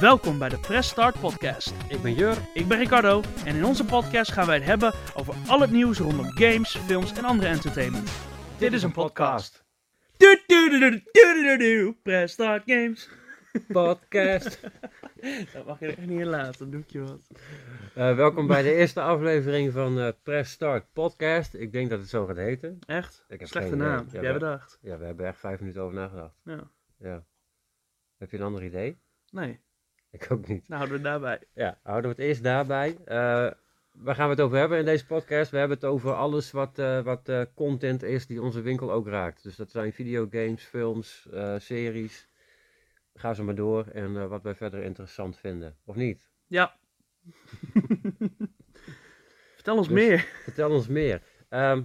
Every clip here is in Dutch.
Welkom bij de Press Start Podcast. Ik ben Jur. Ik ben Ricardo en in onze podcast gaan wij het hebben over al het nieuws rondom games, films en andere entertainment. Dit is een podcast. Du, du, du, du, du, du, du, Press Start Games. Podcast. Dat mag je er echt niet in laten, dan doe ik je wat. Eh, welkom bij de eerste aflevering van eh Press Start Podcast. Ik denk dat het zo gaat heten. Echt? Ik heb Slechte geen naam, Ja, heb jij we- bedacht. Ja, we hebben echt vijf minuten over nagedacht. Ja. Ja. Heb je een ander idee? Nee, Ik ook niet. nou houden we het daarbij. Ja, houden we het eerst daarbij. Eh, waar gaan we het over hebben in deze podcast? We hebben het over alles wat, eh, wat eh, content is die onze winkel ook raakt. Dus dat zijn videogames, films, series. Ga zo maar door en wat wij verder interessant vinden. Of niet? Ja. Vertel ons Dus- meer. Vertel ons meer. Ehm,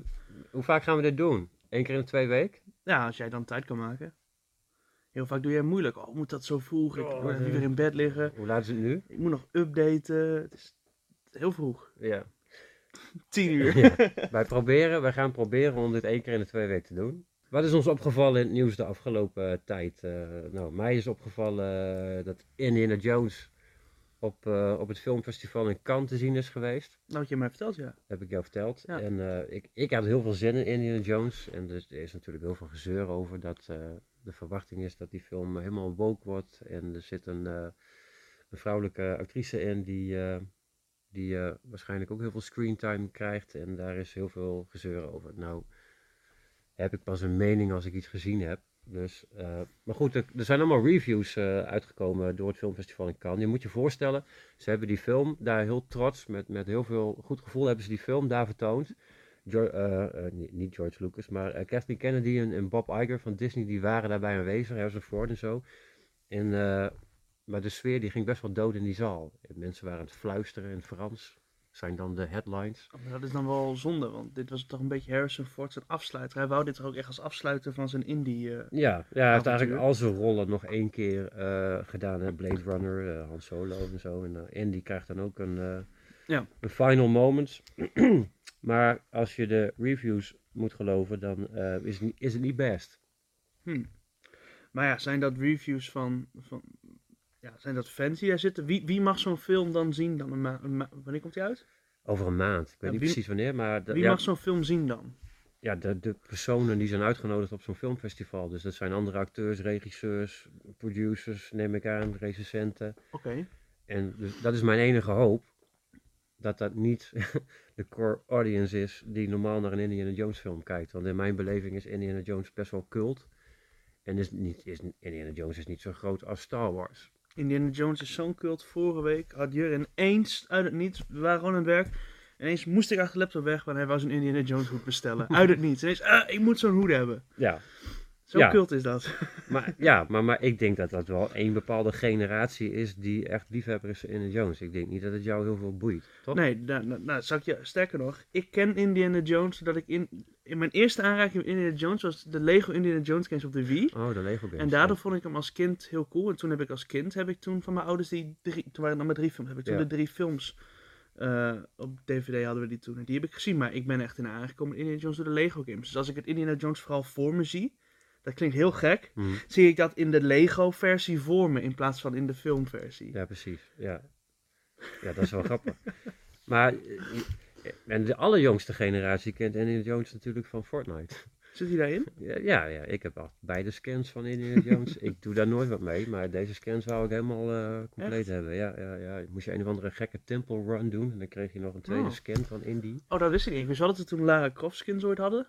hoe vaak gaan we dit doen? Eén keer in de twee weken? Ja, als jij dan tijd kan maken. Heel vaak doe jij moeilijk. Oh, moet dat zo vroeg? Ik Oh, wil nee. liever in bed liggen. Hoe laat is het nu? Ik moet nog updaten. Het is heel vroeg. Ja. Tien uur. ja. Wij proberen, wij gaan proberen om dit één keer in de twee weken te doen. Wat is ons opgevallen in het nieuws de afgelopen tijd? Eh, nou, mij is opgevallen eh, dat Indiana Jones op, eh, op het filmfestival in Cannes te zien is geweest. Nou, wat je mij vertelt, ja. Dat heb ik jou verteld. Ja. En eh, ik, ik had heel veel zin in Indiana Jones. En dus, er is natuurlijk heel veel gezeur over dat eh, de verwachting is dat die film helemaal woke wordt. En er zit een, een vrouwelijke actrice in die, die waarschijnlijk ook heel veel screentime krijgt. En daar is heel veel gezeur over. Nou, heb ik pas een mening als ik iets gezien heb. Dus, eh, maar goed, er, zijn allemaal reviews eh, uitgekomen door het filmfestival in Cannes. Je moet je voorstellen, ze hebben die film daar heel trots, met, met heel veel goed gevoel hebben ze die film daar vertoond. Geo- eh, niet, George Lucas, maar Kathleen Kennedy en, Bob Iger van Disney, die waren daarbij aanwezig, Harrison Ford en zo. En, maar de sfeer die ging best wel dood in die zaal. Mensen waren aan het fluisteren in Frans, zijn dan de headlines. Oh, maar dat is dan wel zonde, want dit was toch een beetje Harrison Ford zijn afsluiter. Hij wou dit toch ook echt als afsluiter van zijn indie... eh, Ja, ja hij heeft eigenlijk al zijn rollen nog één keer eh, gedaan. Hè? Blade Runner, eh Han Solo en zo. En Andy krijgt dan ook een, Ja. een final moments. maar als je de reviews moet geloven, dan is, het niet, is het niet best. hm. Maar ja, zijn dat reviews van... van ja, zijn dat fans die daar zitten? Wie, wie mag zo'n film dan zien dan? Een ma- een ma- wanneer komt die uit? Over een maand. Ik weet niet wie- precies wanneer, maar de, Wie mag zo'n film zien dan? ja, de, de personen die zijn uitgenodigd op zo'n filmfestival. Dus dat zijn andere acteurs, regisseurs, producers, neem ik aan, recensenten. Oké. En dus dat is mijn enige hoop. Dat dat niet de core audience is die normaal naar een Indiana Jones film kijkt. Want in mijn beleving is Indiana Jones best wel cult. En is niet, is, Indiana Jones is niet zo groot als Star Wars. Indiana Jones is zo'n cult. Vorige week had Jur ineens uit het niets, we waren gewoon aan het werk. Ineens moest ik achter de laptop weg, want hij wou zo'n Indiana Jones hoed bestellen. Uit het niets. Ineens, ah, ik moet zo'n hoed hebben. Ja, Zo Ja. cult is dat. maar, ja maar, maar ik denk dat dat wel één bepaalde generatie is die echt liefhebber is van Indiana Jones. Ik denk niet dat het jou heel veel boeit, toch? Nee, nou, nou, nou, zal ik je, sterker nog, ik ken Indiana Jones zodat ik in, in mijn eerste aanraking met Indiana Jones was de Lego Indiana Jones games op de Wii. Oh, de Lego games. En daardoor vond ik hem als kind heel cool. En toen heb ik als kind, heb ik toen van mijn ouders die drie, toen waren er nog maar drie films, heb ik toen Ja. de drie films eh, op DVD hadden we die toen. En die heb ik gezien, maar ik ben echt in aangekomen met Indiana Jones door de Lego games. Dus als ik het Indiana Jones vooral voor me zie, dat klinkt heel gek, Mhm. zie ik dat in de Lego versie voor me in plaats van in de filmversie. Ja, precies. Ja, ja dat is wel grappig. Maar, eh, en de allerjongste generatie kent Indiana Jones natuurlijk van Fortnite. Zit hij daarin? Ja, ja, ja, ik heb al beide scans van Indiana Jones. ik doe daar nooit wat mee, maar deze scans wou ik helemaal eh, compleet Echt? hebben. Ja, ja, ja. Moest je een of andere gekke temple run doen en dan kreeg je nog een tweede Oh. scan van Indy. Oh, dat wist ik niet. Ik wist wel dat we toen Lara Croft skins ooit hadden.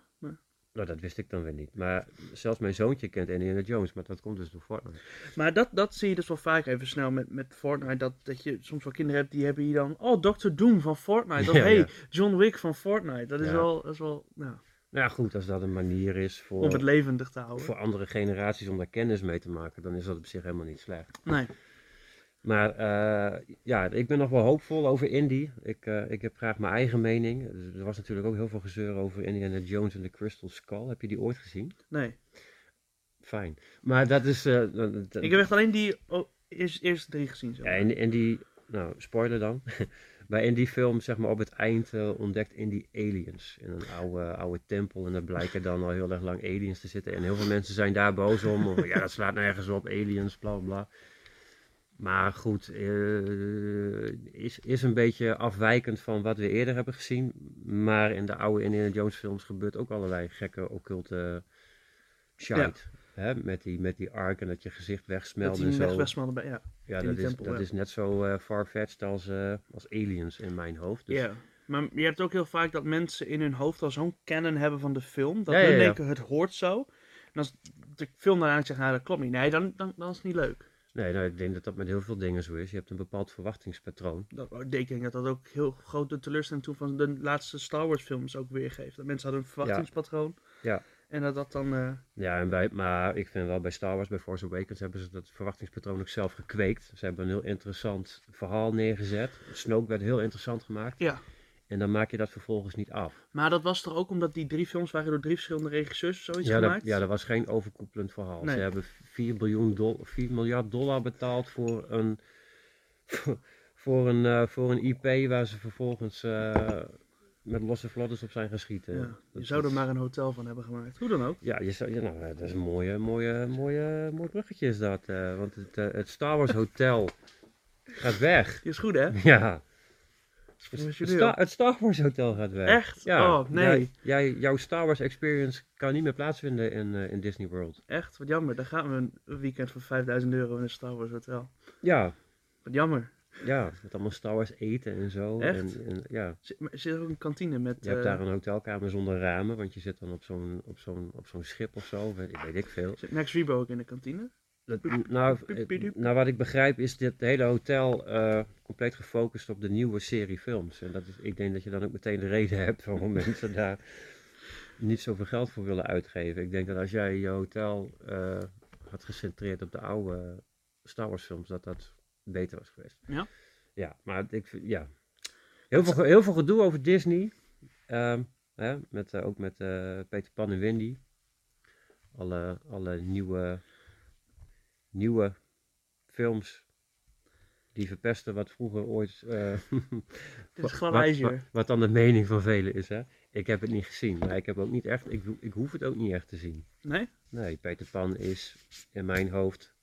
Nou, dat wist ik dan weer niet. Maar zelfs mijn zoontje kent Indiana Jones, maar dat komt dus door Fortnite. Maar dat, dat zie je dus wel vaak even snel met, met Fortnite. Dat, dat je soms wel kinderen hebt die hebben hier dan... Oh, Dr. Doom van Fortnite. Of Ja, hey, ja. John Wick van Fortnite. Dat is Ja. wel, dat is wel nou, Nou ja, goed, als dat een manier is om voor, het levendig te houden. voor andere generaties om daar kennis mee te maken, dan is dat op zich helemaal niet slecht. Nee. Maar eh, ja, ik ben nog wel hoopvol over Indy. Ik, eh, ik heb graag mijn eigen mening. Dus Er was natuurlijk ook heel veel gezeur over Indiana Jones en de Crystal Skull. Heb je die ooit gezien? Nee. Fijn. Maar dat is... eh, Ik heb echt alleen die oh, eerst, eerste drie gezien. Zo. ja, en, en die... Nou, spoiler dan. Maar in die film, zeg maar, op het eind ontdekt Indy aliens. In een oude, oude tempel. En er blijken dan al heel erg lang aliens te zitten. En heel veel mensen zijn daar boos om. Of, ja, dat slaat nergens op. Aliens, bla bla. Maar goed, eh, is, is een beetje afwijkend van wat we eerder hebben gezien. Maar in de oude Indiana Jones films gebeurt ook allerlei gekke occulte shite. Hè? Met, die, met die ark en dat je gezicht wegsmelt Dat en zo. weg wegsmelten bij, ja. ja, dat, is, tempel, dat ja. is net zo eh far-fetched als, eh, als aliens in mijn hoofd. Dus, Ja. Maar je hebt ook heel vaak dat mensen in hun hoofd al zo'n canon hebben van de film, dat Ja, hun denken het hoort zo. En als de film dan eigenlijk zegt, nou dat klopt niet, nee, dan, dan, dan is het niet leuk. Nee, nou, ik denk dat dat met heel veel dingen zo is. Je hebt een bepaald verwachtingspatroon. Dat, ik denk dat dat ook heel grote teleurstelling toen van de laatste Star Wars films ook weergeeft. Dat mensen hadden een verwachtingspatroon. Ja. En dat dat dan... eh, Ja, en bij, maar ik vind wel bij Star Wars, bij Force Awakens, hebben ze dat verwachtingspatroon ook zelf gekweekt. Ze hebben een heel interessant verhaal neergezet. Snoke werd heel interessant gemaakt. ja. En dan maak je dat vervolgens niet af. Maar dat was toch ook omdat die drie films waren door drie verschillende regisseurs of zoiets Ja, dat, gemaakt? ja, dat was geen overkoepelend verhaal. Nee. Ze hebben 4, biljoen dol- 4 miljard dollar betaald voor een, voor een, eh, voor een IP waar ze vervolgens eh, met losse vlodders op zijn gaan schieten. Ja, je Dat zou er maar een hotel van hebben gemaakt. Hoe dan ook. Ja, je zou, ja nou, eh, dat is een mooie, mooie, mooie, mooi bruggetje is dat. eh, want het, het Star Wars Hotel gaat weg. Die is goed, hè? Ja. Het, het Professioneel. Sta- het Star Wars Hotel gaat weg. Echt? Ja. Oh, nee. Jij, jij- jouw Star Wars experience kan niet meer plaatsvinden in, eh, in Disney World. Echt? Wat jammer. Dan gaan we een weekend voor 5000 euro in een Star Wars hotel. Ja, Wat jammer. ja. Met allemaal Star Wars eten en zo. Echt? En, en, ja. Zit, maar zit er ook een kantine met... Je hebt eh, daar een hotelkamer zonder ramen, want je zit dan op zo'n, op zo'n, op zo'n schip of zo. Weet, weet ik veel. Zit Max Rebo ook in de kantine? Dat, nou, eh, nou, wat ik begrijp is dit hele hotel eh, compleet gefocust op de nieuwe serie films. En dat is, ik denk dat je dan ook meteen de reden hebt waarom mensen daar niet zoveel geld voor willen uitgeven. Ik denk dat als jij je hotel eh, had gecentreerd op de oude Star Wars films, dat dat beter was geweest. Ja? Ja, maar ik vind, ja. Heel veel, heel veel gedoe over Disney. Ehm, hè, met, ook met Peter Pan en Wendy. Alle, alle nieuwe, nieuwe films die verpesten wat vroeger ooit... Dit is glad wat, dan de mening van velen is. Hè? Ik heb het niet gezien, maar ik heb ook niet echt... Ik, ik hoef het ook niet echt te zien. Nee? Nee, Peter Pan is in mijn hoofd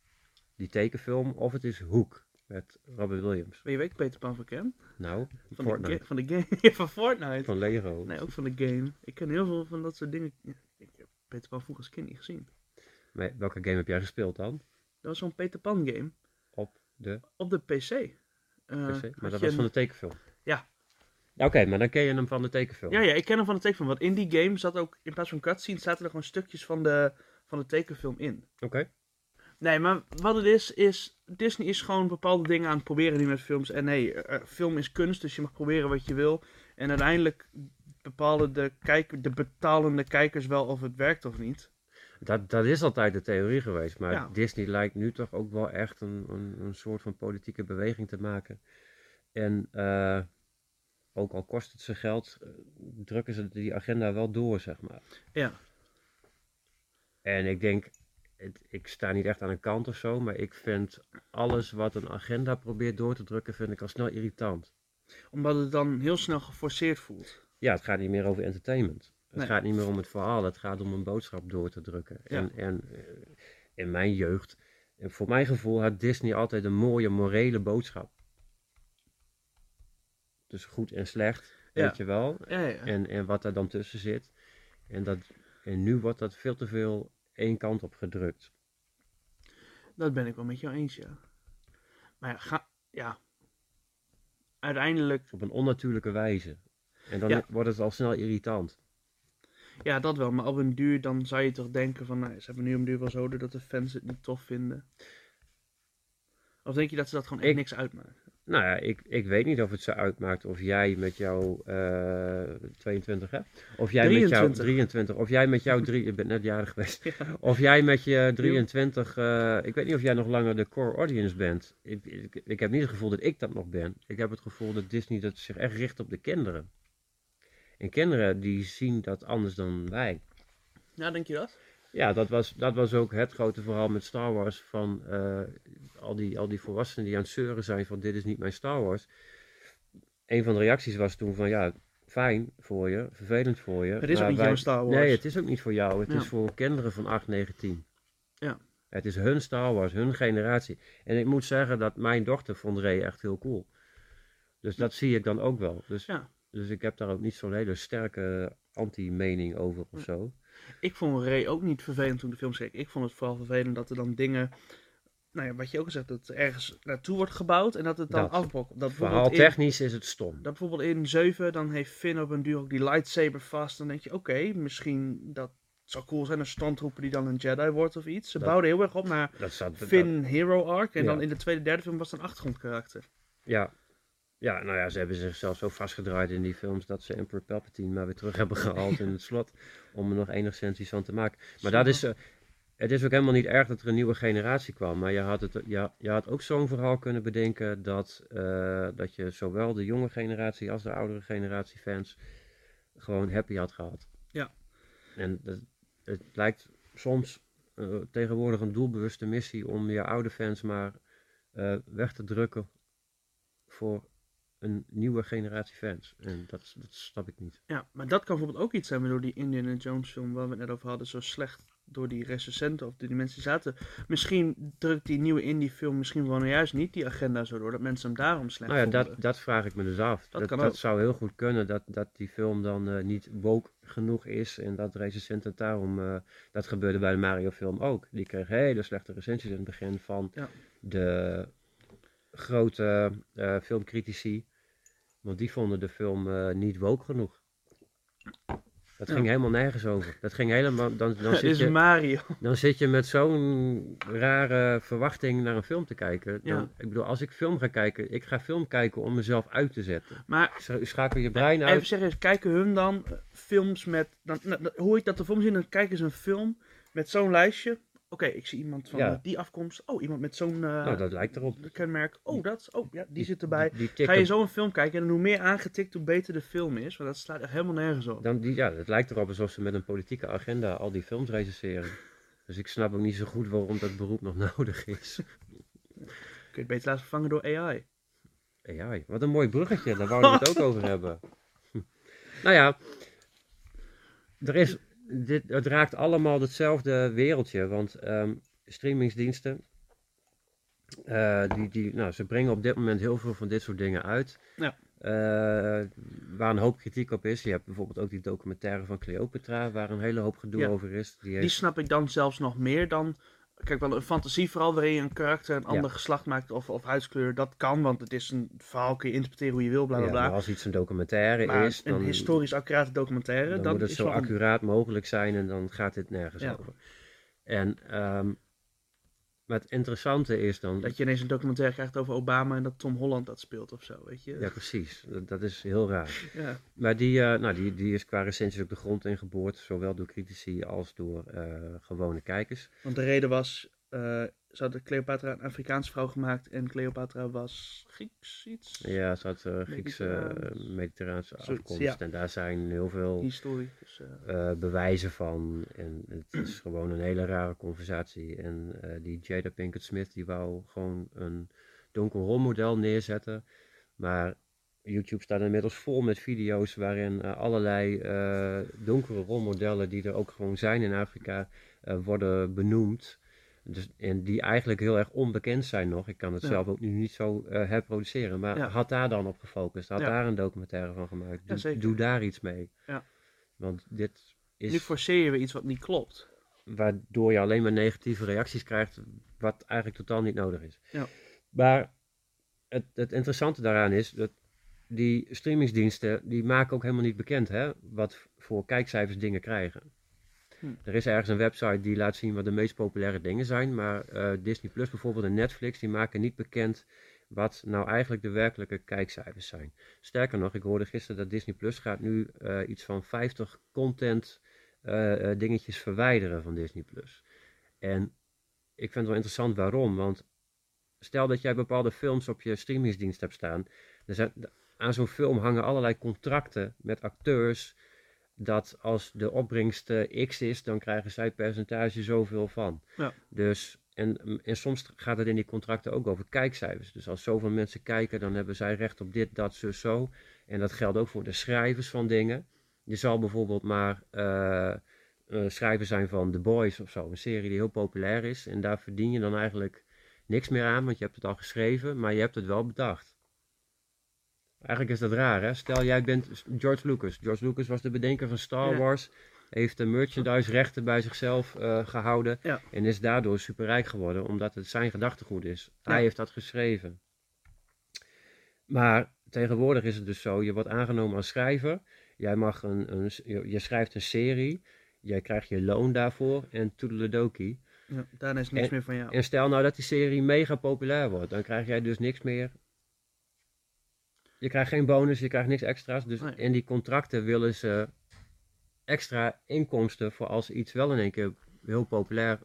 die tekenfilm of het is Hoek met Robin Williams. Ben je weet Peter Pan van ken? Nou, Van Fortnite. de, van de game. van Fortnite. Van Lego. Nee, ook van de game. Ik ken heel veel van dat soort dingen. Ik heb Peter Pan vroeger als kind niet gezien. Maar welke game heb jij gespeeld dan? Dat was zo'n Peter Pan game Op de op de PC. Eh, PC? Maar dat was van de tekenfilm. Ja. Ja, Oké, maar dan ken je hem van de tekenfilm. Ja, ja, ik ken hem van de tekenfilm. Want in die game zat ook, in plaats van cutscenes, zaten er gewoon stukjes van de, van de tekenfilm in. Oké. Nee, maar wat het is, is Disney is gewoon bepaalde dingen aan het proberen nu met films. En nee, eh, eh, film is kunst, dus je mag proberen wat je wil. En uiteindelijk bepalen de, kijk, de betalende kijkers wel of het werkt of niet. Dat, dat is altijd de theorie geweest. Maar Ja. Disney lijkt nu toch ook wel echt een, een, een soort van politieke beweging te maken. En eh, ook al kost het ze geld, eh, drukken ze die agenda wel door, zeg maar. Ja. En ik denk, het, ik sta niet echt aan een kant of zo, maar ik vind alles wat een agenda probeert door te drukken, vind ik al snel irritant. Omdat het dan heel snel geforceerd voelt. Ja, het gaat niet meer over entertainment. Het Nee. gaat niet meer om het verhaal, het gaat om een boodschap door te drukken. Ja. En, en eh, in mijn jeugd, en voor mijn gevoel, had Disney altijd een mooie morele boodschap. Dus goed en slecht, Ja. weet je wel. Ja. En, en wat daar dan tussen zit. En, dat, en nu wordt dat veel te veel één kant op gedrukt. Dat ben ik wel met jou eens, ja. Maar ja, ga, ja. Uiteindelijk, Op een onnatuurlijke wijze. En dan wordt het al snel irritant. Ja, dat wel. Maar op een duur, dan zou je toch denken van, nou, ze hebben nu een duur wel zo dat de fans het niet tof vinden. Of denk je dat ze dat gewoon echt Ik- niks uitmaakt? Nou ja, ik, ik weet niet of het zo uitmaakt of jij met jouw eh 22 hè? Of jij met jouw 23. 23. Of jij met jouw drie, je bent net jarig geweest. Ja. Of jij met je 23, eh, ik weet niet of jij nog langer de core audience bent. Ik, ik, ik heb niet het gevoel dat ik dat nog ben. Ik heb het gevoel dat Disney dat zich echt richt op de kinderen. En kinderen die zien dat anders dan wij. Ja, denk je dat? Ja, dat was, dat was ook het grote verhaal met Star Wars. Van eh, al, die, al die volwassenen die aan het zeuren zijn van dit is niet mijn Star Wars. Een van de reacties was toen van ja, fijn voor je, vervelend voor je. Het is ook niet wij- jouw Star Wars. Nee, het is ook niet voor jou. Het Ja. is voor kinderen van 8, 9, 10. Ja. Het is hun Star Wars, hun generatie. En ik moet zeggen dat mijn dochter vond Ray echt heel cool. Dus dat zie ik dan ook wel. Dus, Ja. Dus ik heb daar ook niet zo'n hele sterke anti-mening over of zo. Ik vond Ray ook niet vervelend toen de film keek. Ik vond het vooral vervelend dat er dan dingen, nou ja, wat je ook al zegt, dat er ergens naartoe wordt gebouwd en dat het dan Dat. afbrokkelt. Dat Verhaal bijvoorbeeld in, technisch is het stom. dat bijvoorbeeld in 7, dan heeft Finn op een duur ook die lightsaber vast. Dan denk je, oké, misschien dat zou cool zijn, een standroeper die dan een Jedi wordt of iets. Ze Dat- bouwden heel erg op naar Dat Finn Hero Arc. En Ja. dan in de tweede, derde film was het een achtergrondkarakter. ja. Ja, nou ja, ze hebben zichzelf zo vastgedraaid in die films dat ze Emperor Palpatine maar weer terug hebben gehaald in het slot. Om er nog enigszins iets van te maken. Maar dat is, eh, het is ook helemaal niet erg dat er een nieuwe generatie kwam. Maar je had, het, je, je had ook zo'n verhaal kunnen bedenken dat, eh, dat je zowel de jonge generatie als de oudere generatie fans gewoon happy had gehad. Ja. En dat, het lijkt soms eh, tegenwoordig een doelbewuste missie om je oude fans maar weg te drukken voor een nieuwe generatie fans. En dat, dat snap ik niet. Ja, maar dat kan bijvoorbeeld ook iets zijn waardoor die Indiana Jones film, waar we het net over hadden, zo slecht door die recensenten of door die mensen die zaten. Misschien drukt die nieuwe indie film misschien wel nou juist niet die agenda zo door, dat mensen hem daarom slecht Nou ja, dat, vonden. dat vraag ik me dus af. Dat zou heel goed kunnen dat, dat die film dan eh, niet woke genoeg is en dat recensenten daarom... eh, dat gebeurde bij de Mario film ook. Die kreeg hele slechte recensies in het begin van Ja. de grote eh, filmcritici. Want die vonden de film eh, niet woke genoeg. Dat Ja. ging helemaal nergens over. Dat ging helemaal... Dan, dan zit is je, Mario. dan zit je met zo'n rare verwachting naar een film te kijken. Dan, Ja. Ik bedoel, als ik film ga kijken, ik ga film kijken om mezelf uit te zetten. Maar Sch- Schakel je brein even uit. zeggen, kijken hun dan eh, films met, dan, hoor ik dat de film zien, dan kijken ze een film met zo'n lijstje. Oké, ik zie iemand van Ja. die afkomst. Oh, iemand met zo'n eh, Nou, dat lijkt erop. kenmerk. Oh, dat. Oh, ja, die zit erbij. Die, die Ga je zo een film kijken en hoe meer aangetikt, hoe beter de film is. Want dat slaat echt helemaal nergens op. dan die, ja, het lijkt erop alsof ze met een politieke agenda al die films recenseren. Dus ik snap ook niet zo goed waarom dat beroep nog nodig is. Kun je het beter laten vervangen door AI. AI, wat een mooi bruggetje, daar wouden we het ook over hebben. Hm. Nou ja, er is, dit, het raakt allemaal hetzelfde wereldje, want ehm, streamingsdiensten, eh, die, die, nou, ze brengen op dit moment heel veel van dit soort dingen uit. Ja. Eh, waar een hoop kritiek op is. Je hebt bijvoorbeeld ook die documentaire van Cleopatra, waar een hele hoop gedoe Ja. over is. Die Die snap ik dan zelfs nog meer dan. Kijk, wel een fantasieverhaal waarin je een karakter een ander geslacht maakt of, of huidskleur. Dat kan, want het is een verhaal, kun je interpreteren hoe je wil, bla bla ja, bla. maar als iets een documentaire maar is, een dan, historisch accurate documentaire, dan dan, moet het is zo een- accuraat mogelijk zijn en dan gaat dit nergens Ja. over. En ehm, maar het interessante is dan, dat je ineens een documentaire krijgt over Obama en dat Tom Holland dat speelt of zo, weet je. ja precies, dat, dat is heel raar. Ja. Maar die, eh, nou, die, die is qua recensies ook de grond ingeboord, zowel door critici als door eh, gewone kijkers. Want de reden was, ze hadden Cleopatra een Afrikaanse vrouw gemaakt en Cleopatra was Grieks iets. Ja, ze had eh, Griekse, eh, Mediterraans. Mediterraanse Zoiets, afkomst ja. en daar zijn heel veel eh. eh, bewijzen van. En het is gewoon een hele rare conversatie. En eh, die Jada Pinkett Smith die wou gewoon een donker rolmodel neerzetten. Maar YouTube staat inmiddels vol met video's waarin eh, allerlei eh, donkere rolmodellen die er ook gewoon zijn in Afrika eh, worden benoemd. Dus, en die eigenlijk heel erg onbekend zijn nog. Ik kan het Ja. zelf ook nu niet zo eh, herproduceren. Maar Ja. had daar dan op gefocust. Had Ja. daar een documentaire van gemaakt. Doe, daar iets mee. Ja. Want dit is Nu forceer je weer iets wat niet klopt. waardoor je alleen maar negatieve reacties krijgt, wat eigenlijk totaal niet nodig is. Ja. Maar het, het interessante daaraan is dat die streamingsdiensten, die maken ook helemaal niet bekend hè, wat voor kijkcijfers dingen krijgen. Hm. Er is ergens een website die laat zien wat de meest populaire dingen zijn, maar eh, Disney Plus bijvoorbeeld en Netflix, die maken niet bekend wat nou eigenlijk de werkelijke kijkcijfers zijn. Sterker nog, ik hoorde gisteren dat Disney Plus gaat nu eh, iets van 50 content eh, dingetjes verwijderen van Disney Plus. En ik vind het wel interessant waarom, want stel dat jij bepaalde films op je streamingsdienst hebt staan, er aan zo'n film hangen allerlei contracten met acteurs, dat als de opbrengst eh, x is, dan krijgen zij percentage zoveel van. Ja. Dus, en, en soms gaat het in die contracten ook over kijkcijfers. Dus als zoveel mensen kijken, dan hebben zij recht op dit, dat, zo, zo. En dat geldt ook voor de schrijvers van dingen. Je zal bijvoorbeeld maar eh, schrijver zijn van The Boys of zo. Een serie die heel populair is. En daar verdien je dan eigenlijk niks meer aan, want je hebt het al geschreven, maar je hebt het wel bedacht. Eigenlijk is dat raar, hè? Stel, jij bent George Lucas. George Lucas was de bedenker van Star Ja. Wars. Heeft de merchandise rechten bij zichzelf eh, gehouden. Ja. En is daardoor superrijk geworden, omdat het zijn gedachtegoed is. Ja. Hij heeft dat geschreven. Maar tegenwoordig is het dus zo, je wordt aangenomen als schrijver. Jij mag een, een, je je schrijft een serie. Jij krijgt je loon daarvoor en toedeledokie. Ja, daarna is niks En- meer van jou. En stel nou dat die serie mega populair wordt, dan krijg jij dus niks meer. Je krijgt geen bonus, je krijgt niks extra's. Dus Nee. in die contracten willen ze extra inkomsten voor als iets wel in één keer heel populair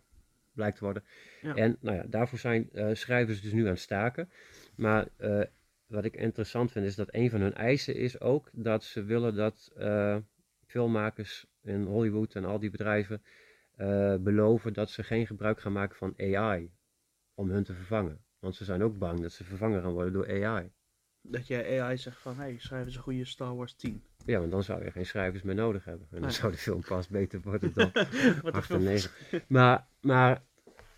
blijkt te worden. Ja. En nou ja, daarvoor zijn eh, schrijvers dus nu aan het staken. Maar eh, wat ik interessant vind is dat een van hun eisen is ook dat ze willen dat eh, filmmakers in Hollywood en al die bedrijven beloven dat ze geen gebruik gaan maken van AI om hun te vervangen. Want ze zijn ook bang dat ze vervangen gaan worden door AI. Dat je AI zegt van, hé, hey, schrijf eens een goede Star Wars 10. Ja, want dan zou je geen schrijvers meer nodig hebben. En dan Nee. zou de film pas beter worden dan Wat 8 een en 9. Maar, maar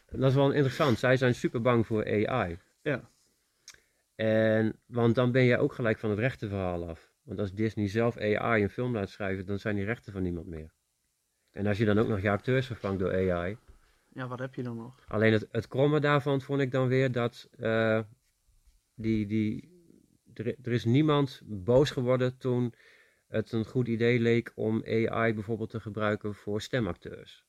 dat is wel interessant. Zij zijn super bang voor AI. Ja. En, want dan ben je ook gelijk van het rechtenverhaal af. Want als Disney zelf AI een film laat schrijven, dan zijn die rechten van niemand meer. En als je dan ook nog je acteurs vervangt door AI. Ja, wat heb je dan nog? Alleen het, het kromme daarvan vond ik dan weer dat eh, die, die, er, er is niemand boos geworden toen het een goed idee leek om AI bijvoorbeeld te gebruiken voor stemacteurs.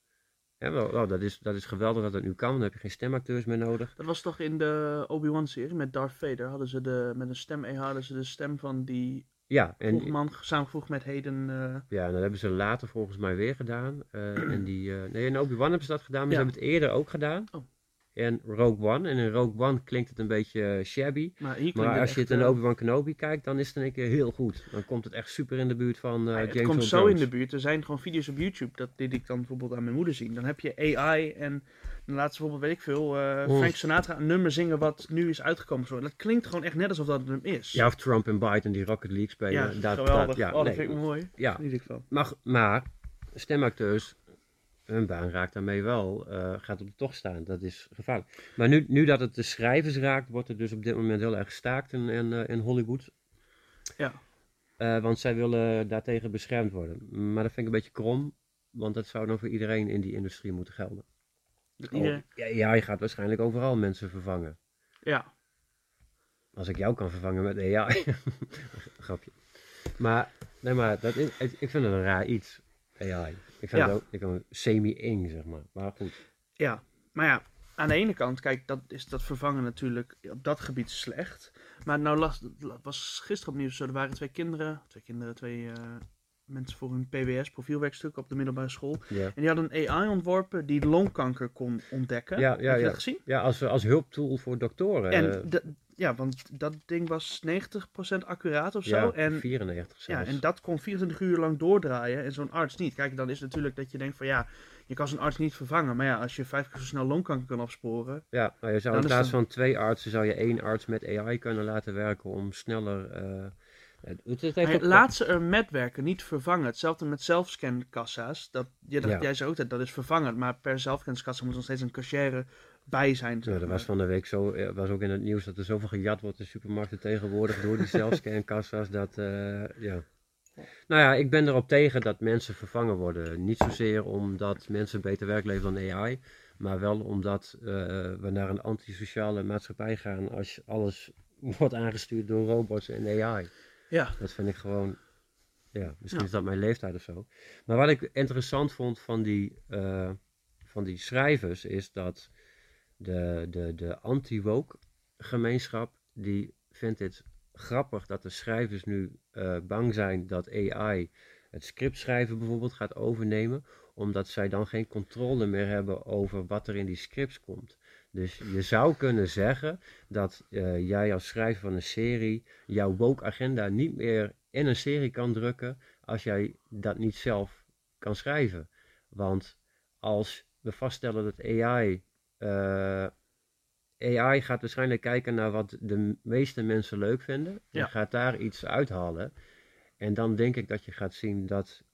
Ja, wel, wel, dat, is, dat is geweldig dat het nu kan, dan heb je geen stemacteurs meer nodig. Dat was toch in de Obi-Wan serie met Darth Vader. Hadden ze de, met een stem AI hadden ze de stem van die Ja, en, man samengevoegd met Hayden. eh, ja, en dat hebben ze later volgens mij weer gedaan. Eh, en die, eh, nee, in Obi-Wan hebben ze dat gedaan, maar Ja. ze hebben het eerder ook gedaan. Oh. En Rogue One, en in Rogue One klinkt het een beetje eh, shabby. maar als je het in eh, Obi-Wan Kenobi kijkt, dan is het in één keer heel goed. Dan komt het echt super in de buurt van nou ja, James het komt zo in de buurt. Er zijn gewoon video's op YouTube, dat liet ik dan bijvoorbeeld aan mijn moeder zien. Dan heb je AI en dan laat ze bijvoorbeeld, weet ik veel, Oh. Frank Sinatra een nummer zingen wat nu is uitgekomen. Zo. Dat klinkt gewoon echt net alsof dat hem is. Ja, of Trump en Biden die Rocket League spelen. Ja, dat, geweldig. Dat, ja, oh, dat nee, vind ik mooi. ja. Geniet ik van. Maar, maar stemacteurs, hun baan raakt daarmee wel, eh, gaat op de tocht staan. Dat is gevaarlijk. Maar nu, nu dat het de schrijvers raakt, wordt er dus op dit moment heel erg gestaakt in, in, eh, in Hollywood. Ja. Eh, want zij willen daartegen beschermd worden. Maar dat vind ik een beetje krom, want dat zou dan voor iedereen in die industrie moeten gelden. Dat Oh, iedereen- ja, ja, je gaat waarschijnlijk overal mensen vervangen. ja. Als ik jou kan vervangen met AI. Grapje. Maar, nee, maar dat is, ik vind het een raar iets. AI. Ik vind Ja. het ook ik semi-eng, zeg maar. Maar goed. Ja, maar ja, aan de ene kant, kijk, dat is dat vervangen natuurlijk op dat gebied slecht. Maar nou las, was gisteren op nieuws zo, er waren twee kinderen, twee kinderen, twee eh, mensen voor hun PBS, profielwerkstuk op de middelbare school. Ja, En die hadden een AI ontworpen die longkanker kon ontdekken. Ja, ja, Heb je ja. dat gezien? ja als, als hulptool voor doktoren. En eh, ja, want dat ding was 90% accuraat of zo. ja, en 94 Ja, zelfs. en dat kon 24 uur lang doordraaien en zo'n arts niet. Kijk, dan is het natuurlijk dat je denkt van ja, je kan zo'n arts niet vervangen. Maar ja, als je vijf keer zo snel longkanker kan opsporen. Ja, nou, je zou in plaats dan- van twee artsen, zou je één arts met AI kunnen laten werken om sneller... eh, het, laat ze er met werken, niet vervangen. Hetzelfde met zelfscankassa's. Dat, je, dat, Ja. Jij zei ook dat dat is vervangen. Maar per zelfscankassa moet nog steeds een cashier bij zijn. Ja, maar. was van de week zo, er was ook in het nieuws dat er zoveel gejat wordt in supermarkten tegenwoordig door die zelfscankassa's. Dat, eh, ja. Nou ja, ik ben erop tegen dat mensen vervangen worden. Niet zozeer omdat mensen beter werk leveren dan AI, maar wel omdat eh, we naar een antisociale maatschappij gaan als alles wordt aangestuurd door robots en AI. Ja, Dat vind ik gewoon, ja, misschien Ja. is dat mijn leeftijd of zo. Maar wat ik interessant vond van die, eh, van die schrijvers is dat de, de, de anti-woke gemeenschap, die vindt het grappig dat de schrijvers nu eh, bang zijn dat AI het scriptschrijven bijvoorbeeld gaat overnemen, omdat zij dan geen controle meer hebben over wat er in die scripts komt. Dus je zou kunnen zeggen dat eh, jij als schrijver van een serie jouw woke agenda niet meer in een serie kan drukken als jij dat niet zelf kan schrijven. Want als we vaststellen dat AI. eh, AI gaat waarschijnlijk kijken naar wat de meeste mensen leuk vinden. Ja. En gaat daar iets uithalen. En dan denk ik dat je gaat zien dat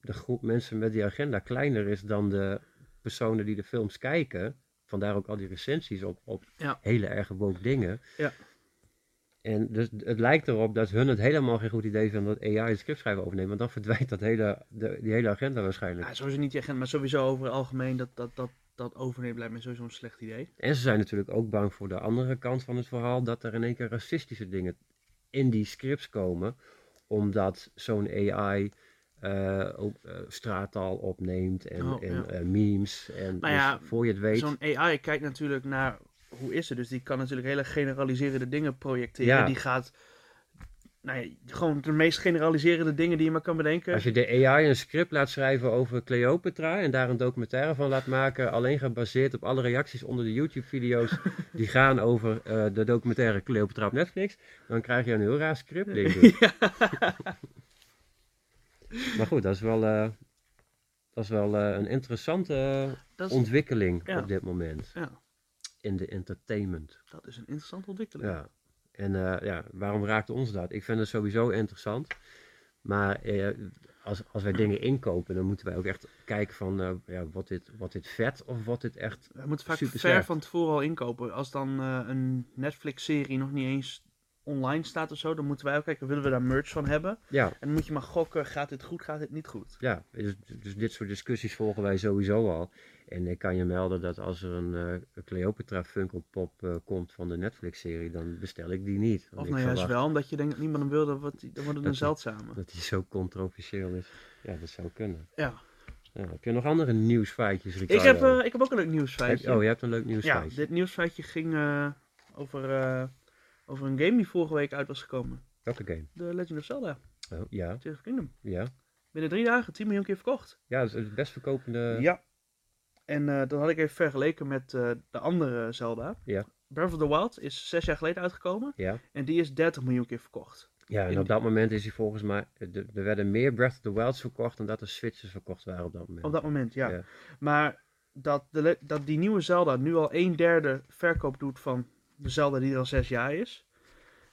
de groep mensen met die agenda kleiner is dan de personen die de films kijken. Vandaar ook al die recensies op, op Ja. hele erg woke dingen. Ja. En dus het lijkt erop dat hun het helemaal geen goed idee vinden dat AI het scriptschrijven overneemt. Want dan verdwijnt dat hele, de, die hele agenda waarschijnlijk. Ja, sowieso niet die agent, maar sowieso over het algemeen dat dat, dat, dat overnemen lijkt me sowieso een slecht idee. En ze zijn natuurlijk ook bang voor de andere kant van het verhaal. Dat er in één keer racistische dingen in die scripts komen. Omdat zo'n AI ook eh, straattaal opneemt en, Oh, en ja. eh, memes. En Maar dus voor je het weet. Zo'n AI kijkt natuurlijk naar hoe is het. Dus die kan natuurlijk hele generaliserende dingen projecteren. Ja. Die gaat nou ja, gewoon de meest generaliserende dingen die je maar kan bedenken. Als je de AI een script laat schrijven over Cleopatra en daar een documentaire van laat maken, alleen gebaseerd op alle reacties onder de YouTube-video's die gaan over eh, de documentaire Cleopatra op Netflix, dan krijg je een heel raar script. denk ik. Maar goed, dat is wel, eh, dat is wel eh, een interessante is, ontwikkeling Ja. op dit moment ja, in de entertainment. dat is een interessante ontwikkeling. Ja. En eh, ja, waarom raakt ons dat? Ik vind het sowieso interessant. Maar als, als wij dingen inkopen, dan moeten wij ook echt kijken van, ja, wordt, dit, wordt dit vet of wordt dit echt... We moeten vaak Super ver van tevoren al inkopen. Als dan een Netflix-serie nog niet eens online staat of zo, dan moeten wij ook kijken, willen we daar merch van hebben? Ja, En dan moet je maar gokken, gaat dit goed, gaat dit niet goed? ja dus, dus dit soort discussies volgen wij sowieso al. En ik kan je melden dat als er een eh, Cleopatra Funko Pop eh, komt van de Netflix-serie, dan bestel ik die niet. Of nou juist wel, omdat je denkt dat niemand hem wil, dan wordt, dan wordt het een zeldzame. Dat die zo controversieel is. Ja, dat zou kunnen. Ja. Ja, heb je nog andere nieuwsfeitjes, Ik heb, eh, ik heb ook een leuk Heb- nieuwsfeitje. oh, je hebt een leuk ja, nieuwsfeitje. dit nieuwsfeitje ging over, over een game die vorige week uit was gekomen. Welke game? The Legend of Zelda, Oh, ja, Tears of Kingdom. ja. Binnen drie dagen 10 miljoen keer verkocht. Ja, dat is het best verkopende... Ja. En eh, dat had ik even vergeleken met eh, de andere Zelda. Ja. Breath of the Wild is zes jaar geleden uitgekomen. Ja. En die is 30 miljoen keer verkocht. Ja, en In op dat moment is hij volgens mij... Er er werden meer Breath of the Wilds verkocht dan dat er Switches verkocht waren op dat moment. Op dat moment, ja. Ja. Maar dat, de, dat die nieuwe Zelda nu al een derde verkoop doet van de Zelda die er al zes jaar is.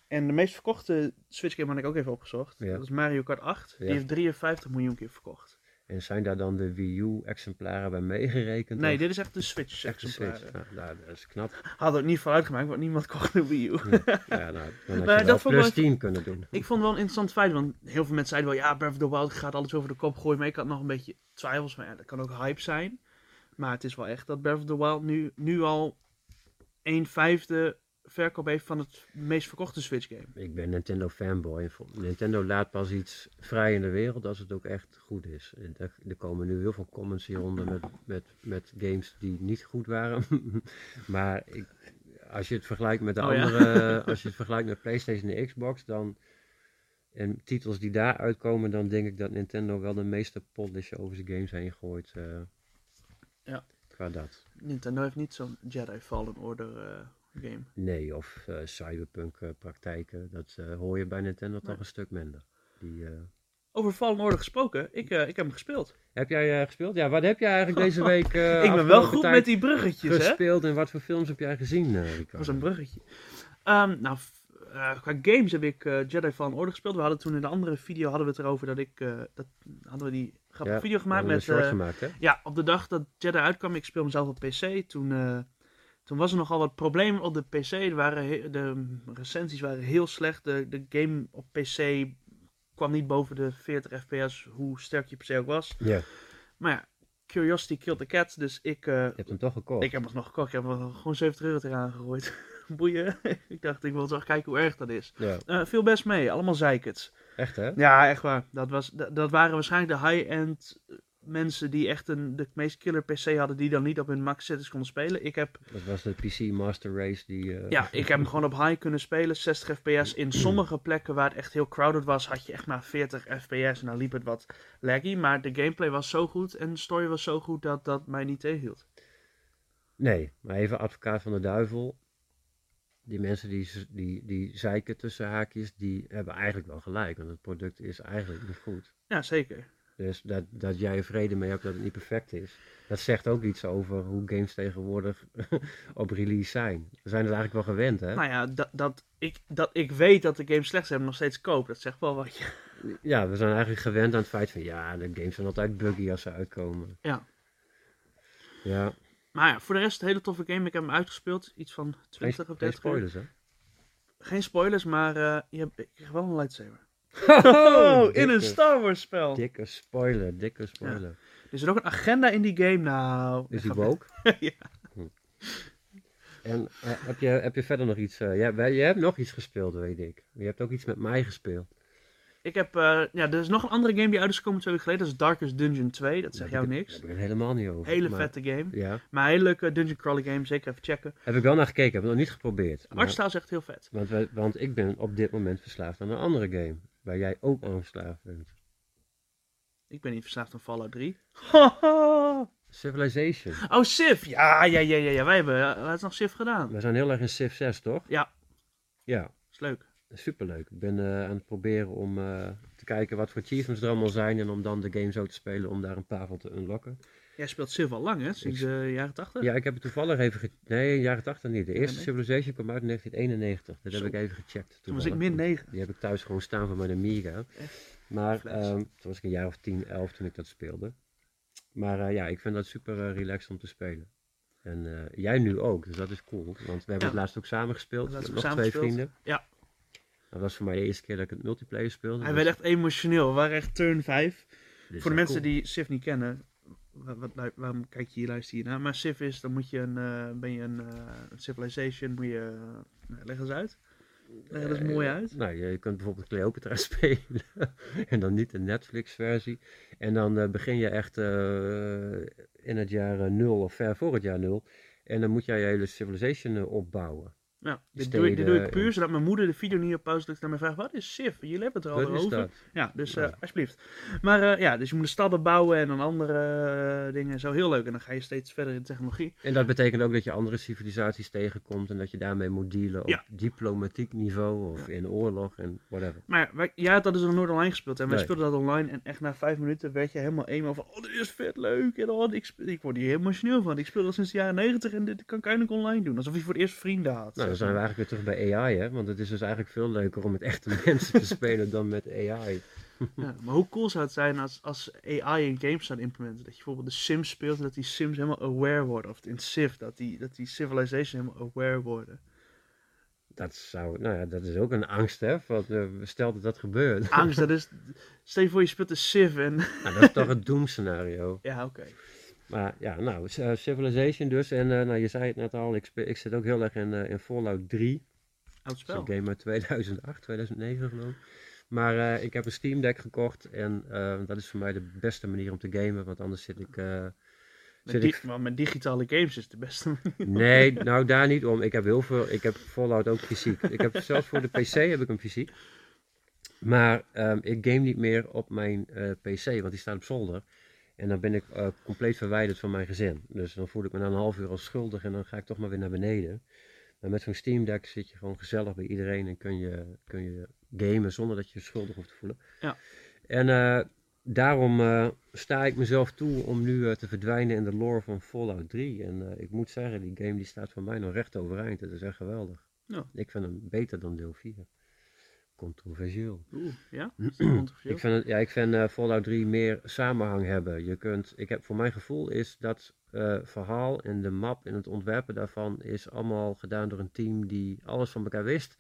En de meest verkochte Switch game had ik ook even opgezocht. Ja. Dat is Mario Kart 8. Ja. Die heeft 53 miljoen keer verkocht. En zijn daar dan de Wii U-exemplaren bij meegerekend? Nee, of dit is echt de Switch de exemplaren. Nou, dat is knap. Hadden we het niet vooruitgemaakt, want niemand kocht een Wii U. Ja, nou, dan had Maar je dat plus wel- 10 kunnen doen. Ik vond het wel een interessant feit, want heel veel mensen zeiden wel, ja, Breath of the Wild gaat alles over de kop gooien. Maar ik had nog een beetje twijfels van, ja, dat kan ook hype zijn. Maar het is wel echt dat Breath of the Wild nu, nu al een vijfde verkoop heeft van het meest verkochte Switch game. Ik ben Nintendo fanboy. Nintendo laat pas iets vrij in de wereld als het ook echt goed is. En Er, komen nu heel veel comments hieronder met, met, met games die niet goed waren. maar ik, als je het vergelijkt met de Oh ja? andere, als je het vergelijkt met PlayStation en Xbox, dan en titels die daar uitkomen, dan denk ik dat Nintendo wel de meeste polishen over zijn games heen gooit. eh, Ja. Qua dat. Nintendo heeft niet zo'n Jedi Fallen Order eh, game. Nee, of eh, cyberpunk eh, praktijken, dat hoor je bij Nintendo toch een stuk minder. Die, Over Fallen Order gesproken, ik, ik heb hem gespeeld. Heb jij gespeeld? Ja, wat heb jij eigenlijk deze week eh ik ben wel goed met die bruggetjes, hè? gespeeld en wat voor films heb jij gezien? Dat was een bruggetje. Ehm, nou, qua games heb ik Jedi Fallen Order gespeeld. We hadden toen in de andere video hadden we het erover dat ik... dat, hadden we die grappige Ja, video gemaakt met... eh, gemaakt, hè? ja, op de dag dat Jedi uitkwam, ik speel mezelf op PC. Toen, eh, toen was er nogal wat problemen op de PC. Er waren de recensies waren heel slecht. De, de game op PC kwam niet boven de 40 fps, hoe sterk je PC ook was. Ja, Maar ja, curiosity killed the cat. Dus ik, eh, je hebt hem toch gekocht. ik heb hem nog gekocht. Ik heb er gewoon 70 euro eraan gegooid. Boeien. ik dacht, ik wil toch kijken hoe erg dat is. Ja, viel best mee. Allemaal zeikers. Echt hè? Ja, echt waar. Dat, was, dat, dat waren waarschijnlijk de high-end mensen die echt een, de meest killer PC hadden. Die dan niet op hun max settings konden spelen. Ik heb, Dat was de PC Master Race die... eh, ja, ik heb hem gewoon op high kunnen spelen. 60 fps. In sommige plekken waar het echt heel crowded was, had je echt maar 40 fps. En dan liep het wat laggy. Maar de gameplay was zo goed en de story was zo goed dat dat mij niet tegenhield. Nee, maar even advocaat van de duivel. Die mensen die, die, die zeiken tussen haakjes, die hebben eigenlijk wel gelijk. Want het product is eigenlijk niet goed. Ja, zeker. Dus dat, dat jij er vrede mee hebt dat het niet perfect is. Dat zegt ook iets over hoe games tegenwoordig op release zijn. We zijn het eigenlijk wel gewend, hè? Nou ja, dat, dat, ik, dat ik weet dat de game slecht hem nog steeds koop, dat zegt wel wat. je. Ja, we zijn eigenlijk gewend aan het feit van ja, de games zijn altijd buggy als ze uitkomen. Ja. Ja, Maar ja, voor de rest, een hele toffe game. Ik heb hem uitgespeeld. Iets van 20 geen, of geen 30 uur. spoilers hè? Geen spoilers, maar eh, je hebt, ik krijg wel een lightsaber. Oh, in een Star Wars spel. Dikke spoiler, dikke spoiler. Er zit ook een agenda in die game. Nou, Is die woke? ja. En eh, heb, je, heb je verder nog iets? eh jij, wij- jij hebt nog iets gespeeld, weet ik. Je hebt ook iets met mij gespeeld. Ik heb, eh, ja, er is nog een andere game die uit is gekomen twee weken geleden. Dat is Darkest Dungeon 2. Dat zegt jou ik niks. Daar heb ik het helemaal niet over. Hele maar- vette game. Ja, Maar een hele leuke dungeon crawler game. Zeker even checken. heb ik wel naar gekeken, heb het nog niet geprobeerd. Maar- artstyle is echt heel vet. want, wij- want ik ben op dit moment verslaafd aan een andere game. Waar jij ook aan verslaafd bent. Ik ben niet verslaafd aan Fallout 3. Civilization. oh, Civ. Ja, ja, ja, ja. ja. Wij hebben uh, het nog Civ gedaan. We zijn heel erg in Civ 6, toch? Ja. Ja, Is leuk. Superleuk. Ik ben eh, aan het proberen om eh, te kijken wat voor achievements er allemaal zijn. En om dan de game zo te spelen om daar een paar van te unlocken. Jij speelt Civ al lang, hè? Sinds de jaren 80? Ja, ik heb het toevallig even ge... Nee, jaren 80 niet. De eerste nee? Civilization kwam uit in 1991. Dat Zo. heb ik even gecheckt. Toen was ik min 9. Die heb ik thuis gewoon staan van mijn Amiga. Maar ehm, toen was ik een jaar of 10, 11 toen ik dat speelde. Maar eh, ja, ik vind dat super relaxed om te spelen. En jij nu ook, dus dat is cool. Want we hebben Ja. het laatst ook samen gespeeld. Nog twee gespeeld. vrienden. Ja. Dat was voor mij de eerste keer dat ik het multiplayer speelde. Hij dus werd echt emotioneel. We waren echt turn 5. dit is Voor de mensen cool. die Civ niet kennen, wat, waarom kijk je hier, luister je naar? Maar Civ is, dan moet je een, eh, ben je een, eh, een civilization, moet je, uh, leg eens uit. Leg het eens mooi uit. Nou, je kunt bijvoorbeeld Cleopatra spelen. en dan niet de Netflix-versie. En dan begin je echt in het jaar 0 of ver voor het jaar 0. En dan moet jij je hele civilization opbouwen. Ja, dit doe, ik, dit doe ik puur zodat mijn moeder de video niet op pauze drukt en mij vraagt, wat is Civ? Jullie hebben het er al is over. dat? Ja, dus eh, alsjeblieft. Maar eh, ja, dus je moet de stadden bouwen en dan andere eh, dingen. Zo heel leuk. En dan ga je steeds verder in technologie. En dat betekent ook dat je andere civilisaties tegenkomt en dat je daarmee moet dealen op Ja. diplomatiek niveau of in oorlog en whatever. Maar ja, wij- jij had dat dus nog nooit online gespeeld. En wij Nee. speelden dat online. En echt na vijf minuten werd je helemaal eenmaal van... Oh, dit is vet leuk. En oh, ik, ik word hier emotioneel van. Ik speel dat sinds de jaren negentig en dit kan ik eindelijk online doen. Alsof je voor het eerst vrienden had. Nou, dan zijn we eigenlijk weer terug bij AI, hè? Want het is dus eigenlijk veel leuker om met echte mensen te spelen dan met AI. Ja, maar hoe cool zou het zijn als, als AI in games zou implementen? Dat je bijvoorbeeld de Sims speelt en dat die Sims helemaal aware worden. Of in Civ, dat die, dat die Civilization helemaal aware worden. Dat zou, nou ja, dat is ook een angst, hè? Want, eh, stel dat dat gebeurt. Angst, dat is... Stel je voor je speelt de Civ en... Nou, dat is toch het doemscenario. Ja, oké. Maar ja, nou, eh, Civilization dus. En eh, nou, je zei het net al, ik, ik zit ook heel erg in, eh, in Fallout 3. Oud Dat is spel. een game uit 2008, 2009 geloof ik. Maar ik heb een Steam Deck gekocht en dat is voor mij de beste manier om te gamen, want anders zit ik... Met, zit ik maar met digitale games is het de beste manier. nee, nou daar niet om. Ik heb heel veel, ik heb Fallout ook fysiek. Ik heb zelfs voor de PC heb ik hem fysiek. Maar ehm, ik game niet meer op mijn PC, want die staat op zolder. En dan ben ik eh, compleet verwijderd van mijn gezin. Dus dan voel ik me na een half uur al schuldig en dan ga ik toch maar weer naar beneden. Maar met zo'n Steam Deck zit je gewoon gezellig bij iedereen en kun je, kun je gamen zonder dat je je schuldig hoeft te voelen. Ja. En eh, daarom eh, sta ik mezelf toe om nu te verdwijnen in de lore van Fallout 3. En ik moet zeggen, die game die staat voor mij nog recht overeind. Het is echt geweldig. Ja. Ik vind hem beter dan deel 4. Controversieel. Oeh, ja? Controversieel? Ik vind, het, ja, ik vind eh, Fallout 3 meer samenhang hebben. Je kunt, ik heb, voor mijn gevoel is dat eh, verhaal en de map en het ontwerpen daarvan is allemaal gedaan door een team die alles van elkaar wist.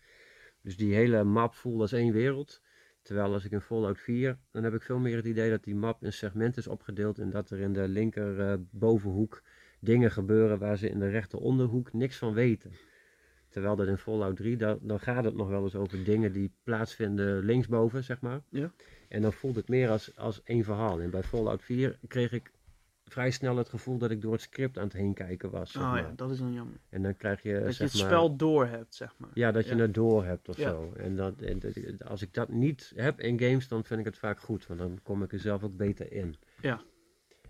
Dus die hele map voelt als één wereld. Terwijl als ik in Fallout 4, dan heb ik veel meer het idee dat die map in segmenten is opgedeeld en dat er in de linker eh, bovenhoek dingen gebeuren waar ze in de rechter onderhoek niks van weten. Terwijl dat in Fallout 3, dan, dan gaat het nog wel eens over dingen die plaatsvinden linksboven, zeg maar. Ja. En dan voelt het meer als, als één verhaal. En bij Fallout 4 kreeg ik vrij snel het gevoel dat ik door het script aan het heen kijken was. Zeg Oh maar. ja, dat is dan jammer. En dan krijg je, Dat je het maar, spel door hebt, zeg maar. ja, dat je het door hebt of Ja. zo. En, dat, en dat- als ik dat niet heb in games, dan vind ik het vaak goed. Want dan kom ik er zelf ook beter in. Ja.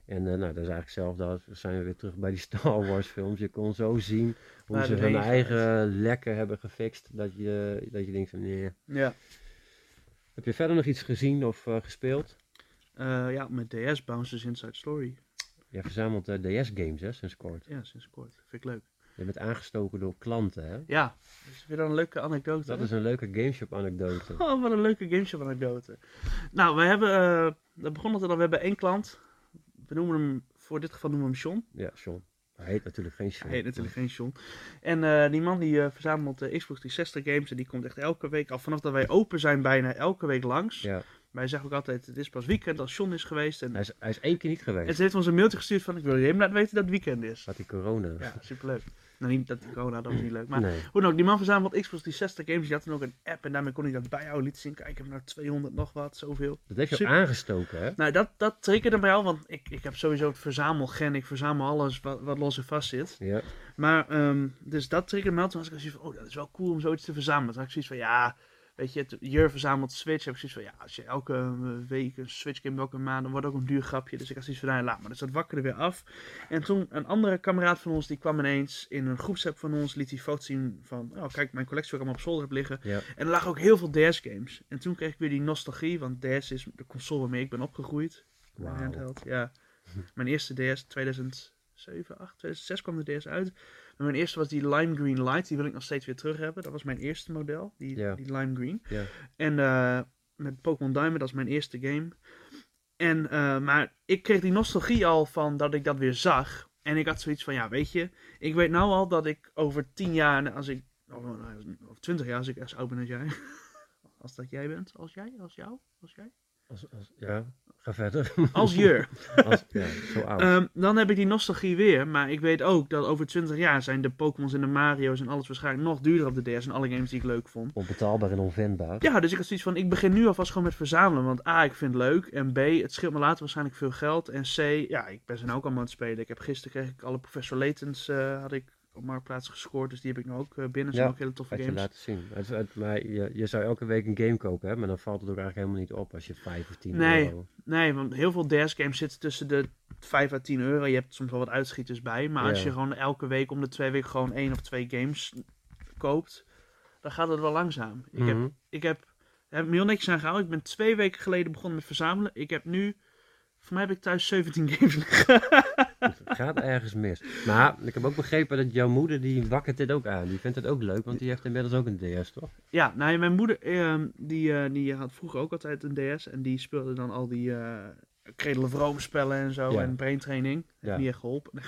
En eh, nou, dat is eigenlijk hetzelfde als, we zijn we weer terug bij die Star Wars films. Je kon zo zien hoe ze het hun eigen lekken hebben gefixt. Dat je, dat je denkt van, nee. Ja. Heb je verder nog iets gezien of eh, gespeeld? Eh, ja, met DS Bouncers Inside Story. Je verzamelt eh, DS-games, hè, sinds kort. Ja, sinds kort. Vind ik leuk. Je bent aangestoken door klanten, hè? Ja, dat is weer een leuke anekdote. Dat hè? is een leuke gameshop anekdote. Oh, wat een leuke gameshop anekdote. Nou, we hebben, dat begon altijd al, we hebben één klant. We noemen hem, voor dit geval noemen we hem John. Ja, John. Hij heet natuurlijk geen John. Hij heet natuurlijk geen John. En eh, die man die eh, verzamelt de Xbox 360 games en die komt echt elke week, al vanaf dat wij open zijn, bijna elke week langs. Ja, Wij zeggen ook altijd, het is pas weekend als John is geweest. En, hij is, hij is één keer niet en geweest. ze heeft ons een mailtje gestuurd van, ik wil je even laten weten dat het weekend is. Had hij corona. Ja, superleuk. Nou, niet dat corona, dat was niet leuk. Maar nee. hoe dan ook, die man verzamelt Xbox 360 games. Die had dan ook een app en daarmee kon hij dat bijhouden. Liet zien, kijk, ik heb nou 200 nog wat, zoveel. Dat heeft je Super. aangestoken, hè? Nou, dat, dat triggerde bij jou, want ik, ik heb sowieso het verzamelgen. Ik verzamel alles wat, wat los en vast zit. Ja. Maar, ehm, dus dat triggerde me. Toen was ik zoiets van, oh, dat is wel cool om zoiets te verzamelen. Toen had ik zoiets van, ja, weet je, het- Jur verzamelt Switch. Heb ik zoiets van, ja, als je elke eh, week een Switch game, elke maand, dan wordt ook een duur grapje. Dus ik had zoiets van, nou, laat maar. Dus dat wakkerde weer af. En toen, een andere kameraad van ons, die kwam ineens in een groepsapp van ons, liet die foto zien van, oh, kijk, mijn collectie wat ik allemaal op zolder heb liggen. Ja. En er lagen ook heel veel DS games. En toen kreeg ik weer die nostalgie, want DS is de console waarmee ik ben opgegroeid. Handheld, ja. Mijn eerste DS 2007, 8, 2006 kwam de DS uit. En mijn eerste was die Lime Green Light, die wil ik nog steeds weer terug hebben. Dat was mijn eerste model, die, die Lime Green. En eh, met Pokémon Diamond, dat is mijn eerste game. En, eh, maar ik kreeg die nostalgie al van dat ik dat weer zag. En ik had zoiets van, ja, weet je, ik weet nou al dat ik over 10 jaar, als ik, of, nou, of 20 jaar, als ik als oud ben als jij. Als dat jij bent, als jij, als jou, als jij. Als, als, ja, ga verder. Als. Als, ja, zo oud. Ehm, dan heb ik die nostalgie weer. Maar ik weet ook dat over 20 jaar zijn de Pokémon's en de Mario's en alles waarschijnlijk nog duurder op de DS. En alle games die ik leuk vond. Onbetaalbaar en onvendbaar. Ja, dus ik had zoiets van, ik begin nu alvast gewoon met verzamelen. Want A, ik vind het leuk. En B, het scheelt me later waarschijnlijk veel geld. En C, ja, ik ben ze nou ook allemaal aan het spelen. Ik heb gisteren kreeg ik alle Professor Laytons eh, had ik op Marktplaats gescoord. Dus die heb ik nu ook eh, binnen. zijn Ja, ook hele toffe Had je games. laten zien. Het, het- maar je, je zou elke week een game kopen, hè? Maar dan valt het ook eigenlijk helemaal niet op als je 5 of 10 Nee. euro... Nee, want heel veel DS games zitten tussen de 5 à 10 euro. Je hebt soms wel wat uitschieters bij. Maar als je gewoon elke week om de twee weken gewoon één of twee games koopt, dan gaat het wel langzaam. Ik heb, Mhm. ik heb, heb heel niks aan gehouden. Ik ben twee weken geleden begonnen met verzamelen. Ik heb nu, voor mij heb ik thuis 17 games liggen. Het gaat ergens mis. Maar ik heb ook begrepen dat jouw moeder, die wakkert dit ook aan. Die vindt het ook leuk, want die heeft inmiddels ook een DS, toch? ja, nou ja, mijn moeder, ehm, die, eh, die had vroeger ook altijd een DS. En die speelde dan al die eh Cradle of Rome spellen en zo. Ja. En brain training. Heeft Ja. niet echt geholpen.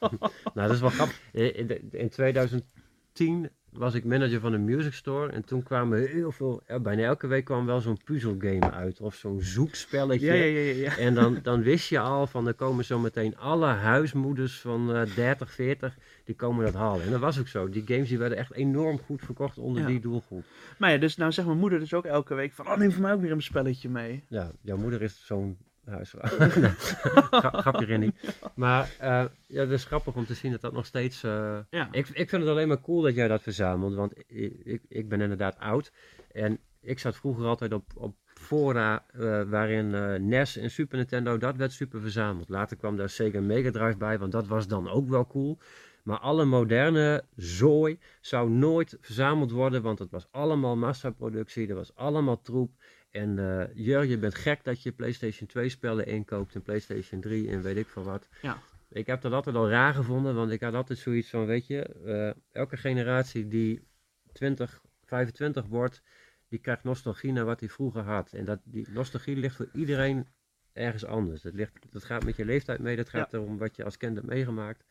Nou, dat is wel grappig. In, in- in 2010 was ik manager van een music store. En toen kwamen heel veel, bijna elke week kwam wel zo'n puzzelgame uit. Of zo'n zoekspelletje. Ja, ja, ja. En dan, dan wist je al van, er komen zo meteen alle huismoeders van eh 30, 40, die komen dat halen. En dat was ook zo. Die games die werden echt enorm goed verkocht onder die doelgroep. Maar ja, dus nou zegt mijn moeder dus ook elke week van, oh neem voor mij ook weer een spelletje mee. Ja, jouw moeder is zo'n huisvrouw. Gra- grapje Rennie. Maar eh, ja, het is grappig om te zien dat dat nog steeds... eh, Ja. ik, ik vind het alleen maar cool dat jij dat verzamelt, want ik, ik, ik ben inderdaad oud. En ik zat vroeger altijd op, op fora eh, waarin NES en Super Nintendo, dat werd super verzameld. Later kwam daar Sega Mega Drive bij, want dat was dan ook wel cool. Maar alle moderne zooi zou nooit verzameld worden, want het was allemaal massaproductie, er was allemaal troep. En eh Jur, je bent gek dat je PlayStation 2 spellen inkoopt en PlayStation 3 en weet ik veel wat. Ja. Ik heb dat altijd al raar gevonden, want ik had altijd zoiets van, weet je, eh, elke generatie die 20, 25 wordt, die krijgt nostalgie naar wat hij vroeger had. En dat, die nostalgie ligt voor iedereen ergens anders. Dat, ligt, dat gaat met je leeftijd mee, dat gaat erom wat je als kind hebt meegemaakt.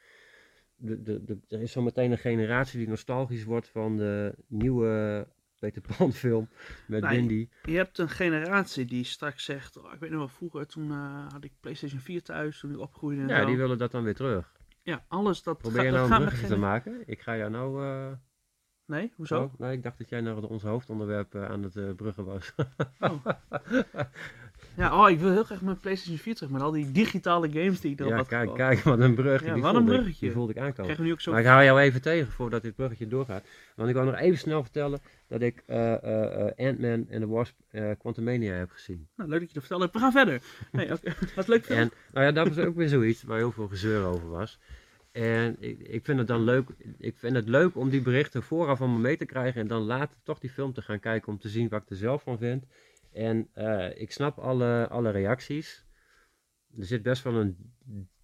De, de, de, er is zo meteen een generatie die nostalgisch wordt van de nieuwe Peter Pan film met Nee, Windy. Je hebt een generatie die straks zegt, oh, ik weet nog wel vroeger, toen eh, had ik PlayStation 4 thuis, toen ik opgroeide en Ja, zo. die willen dat dan weer terug. Ja, alles dat Probeer je nou een bruggetje te maken? Ik ga jou nou... eh, Nee, hoezo? Oh, nee, ik dacht dat jij naar ons hoofdonderwerp eh, aan het bruggen was. Ja, oh, ik wil heel graag mijn PlayStation 4 terug, met al die digitale games die ik erop ja, had kijk, gekocht. kijk, wat een bruggetje. Ja, die, wat een ik- bruggetje. die voelde ik aankomen. Krijgen we nu ook zo... Maar ik hou jou even tegen voordat dit bruggetje doorgaat. Want ik wil nog even snel vertellen dat ik eh, Ant-Man en the Wasp uh, Quantumania heb gezien. Nou, leuk dat je dat vertelde. We gaan verder. Nee. Wat leuk film. En nou ja, dat was ook weer zoiets waar heel veel gezeur over was. En ik, ik vind het dan leuk, ik vind het leuk om die berichten vooraf van me mee te krijgen en dan later toch die film te gaan kijken om te zien wat ik er zelf van vind. En eh, ik snap alle, alle reacties. er zit best wel een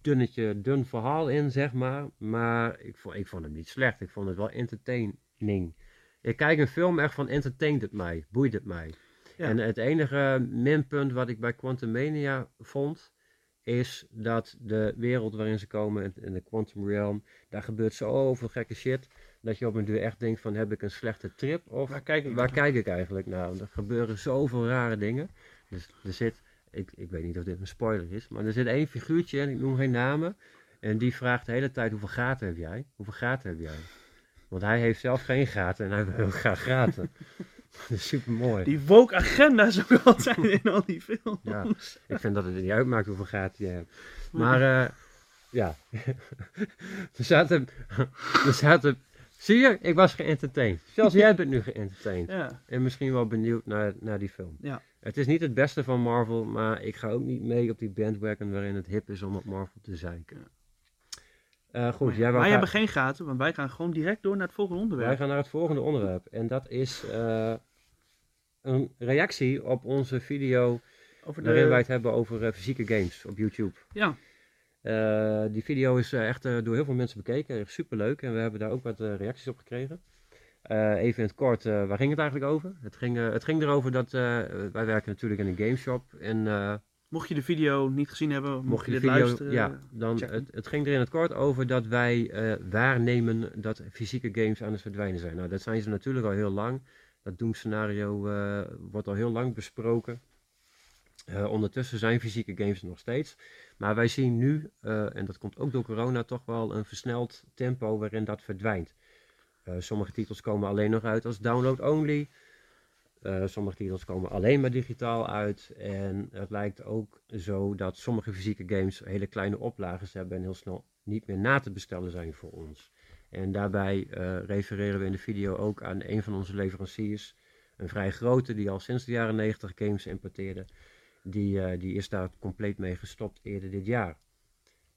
dunnetje, dun verhaal in, zeg maar. Maar ik vond, ik vond hem niet slecht. Ik vond het wel entertaining. Ik kijk een film echt van entertaint het mij, boeit het mij. Ja. En het enige minpunt wat ik bij Quantum Mania vond, is dat de wereld waarin ze komen, in- in de Quantum Realm, daar gebeurt zoveel gekke shit, dat je op een duur echt denkt van, heb ik een slechte trip? Of Waar kijk ik waar kijk ik eigenlijk naar? Er gebeuren zoveel rare dingen. Dus er zit, ik, ik weet niet of dit een spoiler is, maar er zit één figuurtje in, ik noem geen namen, en die vraagt de hele tijd, hoeveel gaten heb jij? Hoeveel gaten heb jij? Want hij heeft zelf geen gaten en hij wil heel graag gaten. Dat is super mooi. Die woke agenda's ook altijd in al die films. Ja, ik vind dat het niet uitmaakt hoeveel gaten je hebt. Maar eh, ja, er zaten, er zaten, zie je, ik was geëntertained. Zelfs jij bent nu geëntertained. Ja. En misschien wel benieuwd naar, naar die film. Ja. Het is niet het beste van Marvel, maar ik ga ook niet mee op die bandwagon waarin het hip is om op Marvel te zeiken. Eh, goed, jij wou wij hebben geen gaten, want wij gaan gewoon direct door naar het volgende onderwerp. wij gaan naar het volgende onderwerp. En dat is eh, een reactie op onze video Over waarin wij de... het hebben over eh, fysieke games op YouTube. Ja, Eh, die video is eh, echt eh, door heel veel mensen bekeken. Echt superleuk. En we hebben daar ook wat reacties op gekregen. Even in het kort, waar ging het eigenlijk over? Het ging, het ging erover dat wij werken natuurlijk in een gameshop. En mocht je de video niet gezien hebben, mocht, mocht je je dit de video, luisteren. ja, dan het, het ging er in het kort over dat wij waarnemen dat fysieke games aan het verdwijnen zijn. Nou, dat zijn ze natuurlijk al heel lang. Dat doemscenario eh wordt al heel lang besproken. Eh, ondertussen zijn fysieke games nog steeds. Maar wij zien nu, eh, en dat komt ook door corona, toch wel een versneld tempo waarin dat verdwijnt. Eh, sommige titels komen alleen nog uit als download-only. Eh, sommige titels komen alleen maar digitaal uit. En het lijkt ook zo dat sommige fysieke games hele kleine oplages hebben en heel snel niet meer na te bestellen zijn voor ons. En daarbij refereren we in de video ook aan een van onze leveranciers. Een vrij grote die al sinds de jaren 90 games importeerde. Die, eh, die is daar compleet mee gestopt eerder dit jaar.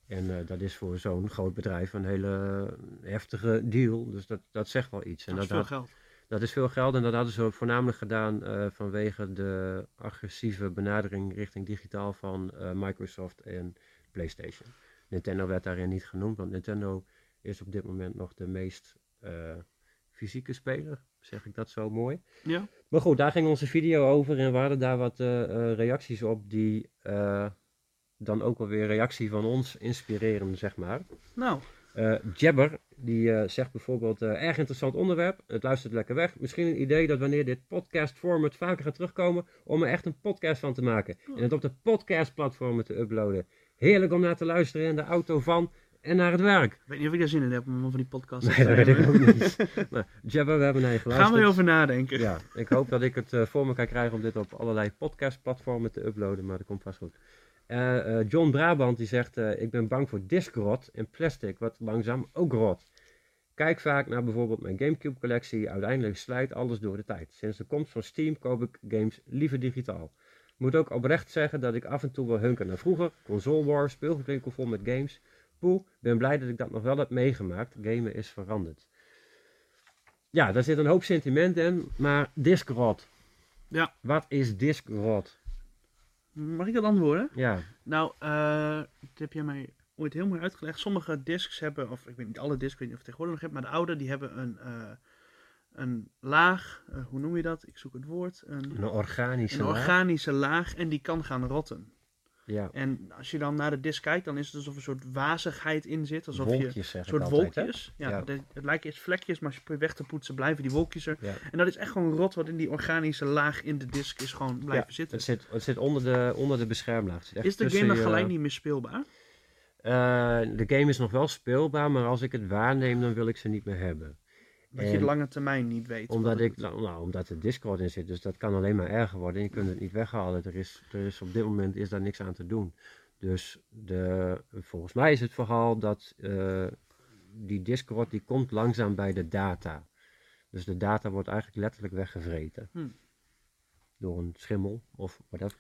En eh, dat is voor zo'n groot bedrijf een hele heftige deal. Dus dat, dat zegt wel iets. En dat is veel had- geld. dat is veel geld en dat hadden ze voornamelijk gedaan eh, vanwege de agressieve benadering richting digitaal van Microsoft en PlayStation. Nintendo werd daarin niet genoemd, want Nintendo is op dit moment nog de meest fysieke speler. Zeg ik dat zo mooi? Ja, Maar goed, daar ging onze video over en we hadden daar wat eh, eh, reacties op die eh, dan ook wel weer reactie van ons inspireren, zeg maar. nou, Jabber, die zegt bijvoorbeeld, erg interessant onderwerp, het luistert lekker weg. Misschien een idee dat wanneer dit podcast format vaker gaat terugkomen, om er echt een podcast van te maken. En het op de podcastplatformen te uploaden. Heerlijk om naar te luisteren in de auto van en naar het werk. ik weet niet of ik daar zin in heb om van die podcast Nee, te dat weet ik ook niet. nou, Jabber, we hebben naar je geluisterd. Gaan we over nadenken. Ja, ik hoop dat ik het eh, voor me kan krijgen om dit op allerlei podcastplatformen te uploaden, maar dat komt vast goed. Eh, eh, John Brabant die zegt, ik ben bang voor diskrot en plastic, wat langzaam ook rot. Kijk vaak naar bijvoorbeeld mijn Gamecube collectie, uiteindelijk slijt alles door de tijd. Sinds de komst van Steam koop ik games liever digitaal. Moet ook oprecht zeggen dat ik af en toe wel hunker naar vroeger, console war, speelgoedwinkel vol met games. Poeh, ben blij dat ik dat nog wel heb meegemaakt, gamen is veranderd. Ja, daar zit een hoop sentiment in, maar diskrot. Ja. Wat is diskrot? Mag ik dat antwoorden? Ja, Nou, eh, dat heb jij mij ooit heel mooi uitgelegd. Sommige discs hebben, of ik weet niet alle discs, ik weet niet of het tegenwoordig nog hebt, maar de oude die hebben een, eh, een laag, eh, hoe noem je dat? Ik zoek het woord. Een, een organische een laag. organische laag en die kan gaan rotten. Ja, En als je dan naar de disc kijkt, dan is het alsof er een soort wazigheid in zit. Alsof je wolkjes zeg een soort hè? wolkjes. Ja, Ja. de- het lijken eerst vlekjes, maar als je probeert weg te poetsen, blijven die wolkjes er. Ja. En dat is echt gewoon rot wat in die organische laag in de disc is gewoon blijven zitten. Het zit, het zit onder de, onder de beschermlaag. Het Is de game dan je- gelijk niet meer speelbaar? Eh, de game is nog wel speelbaar, maar als ik het waarneem, dan wil ik ze niet meer hebben. Dat je de lange termijn niet weet. Omdat, wat ik, nou, nou, omdat er Discord in zit, dus dat kan alleen maar erger worden. En je kunt het niet weghalen. Er is, er is op dit moment is daar niks aan te doen. Dus de, volgens mij is het verhaal dat eh, die Discord die komt langzaam bij de data. Dus de data wordt eigenlijk letterlijk weggevreten. Hmm. Door een schimmel of whatever.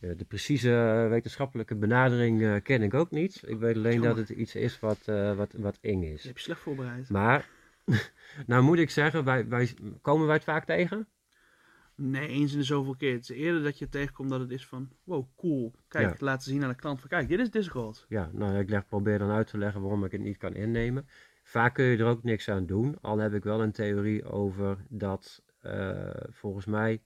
Eh, de precieze wetenschappelijke benadering eh, ken ik ook niet. Ik weet alleen dat het iets is wat, eh, wat, wat eng is. Je hebt je slecht voorbereid. Maar, nou moet ik zeggen, wij, wij, komen wij het vaak tegen? Nee, eens in de zoveel keer. Het is eerder dat je tegenkomt dat het is van, wow, cool. Kijk, Ja. laten zien aan de klant van, kijk, dit is Discord. Ja, nou, ik leg, probeer dan uit te leggen waarom ik het niet kan innemen. Vaak kun je er ook niks aan doen. Al heb ik wel een theorie over dat eh, volgens mij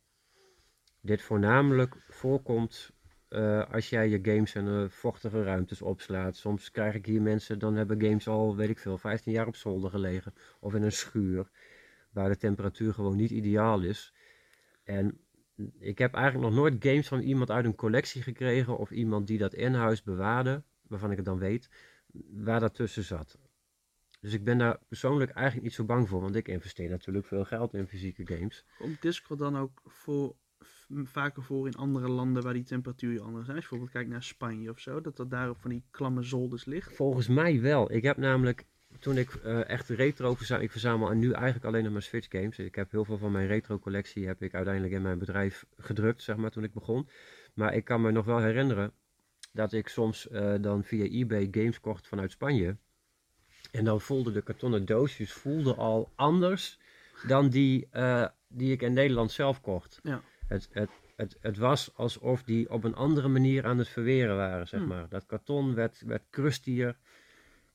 dit voornamelijk voorkomt eh, als jij je games in eh, vochtige ruimtes opslaat. Soms krijg ik hier mensen, dan hebben games al, weet ik veel, 15 jaar op zolder gelegen. Of in een schuur, waar de temperatuur gewoon niet ideaal is. En ik heb eigenlijk nog nooit games van iemand uit een collectie gekregen of iemand die dat in huis bewaarde, waarvan ik het dan weet, waar dat tussen zat. Dus ik ben daar persoonlijk eigenlijk niet zo bang voor, want ik investeer natuurlijk veel geld in fysieke games. Komt Discord dan ook voor, vaker voor in andere landen waar die temperatuur anders is? Je bijvoorbeeld kijkt naar Spanje of zo, dat dat daar op van die klamme zolders ligt. Volgens mij wel. Ik heb namelijk, toen ik eh, echt retro verzamel, ik verzamel en nu eigenlijk alleen nog maar Switch games. Ik heb heel veel van mijn retro collectie heb ik uiteindelijk in mijn bedrijf gedrukt, zeg maar, toen ik begon. Maar ik kan me nog wel herinneren dat ik soms eh, dan via eBay games kocht vanuit Spanje. En dan voelden de kartonnen doosjes voelden al anders dan die, eh, die ik in Nederland zelf kocht. Ja. Het, het, het, het was alsof die op een andere manier aan het verweren waren, zeg Hmm. maar. Dat karton werd, werd krustier.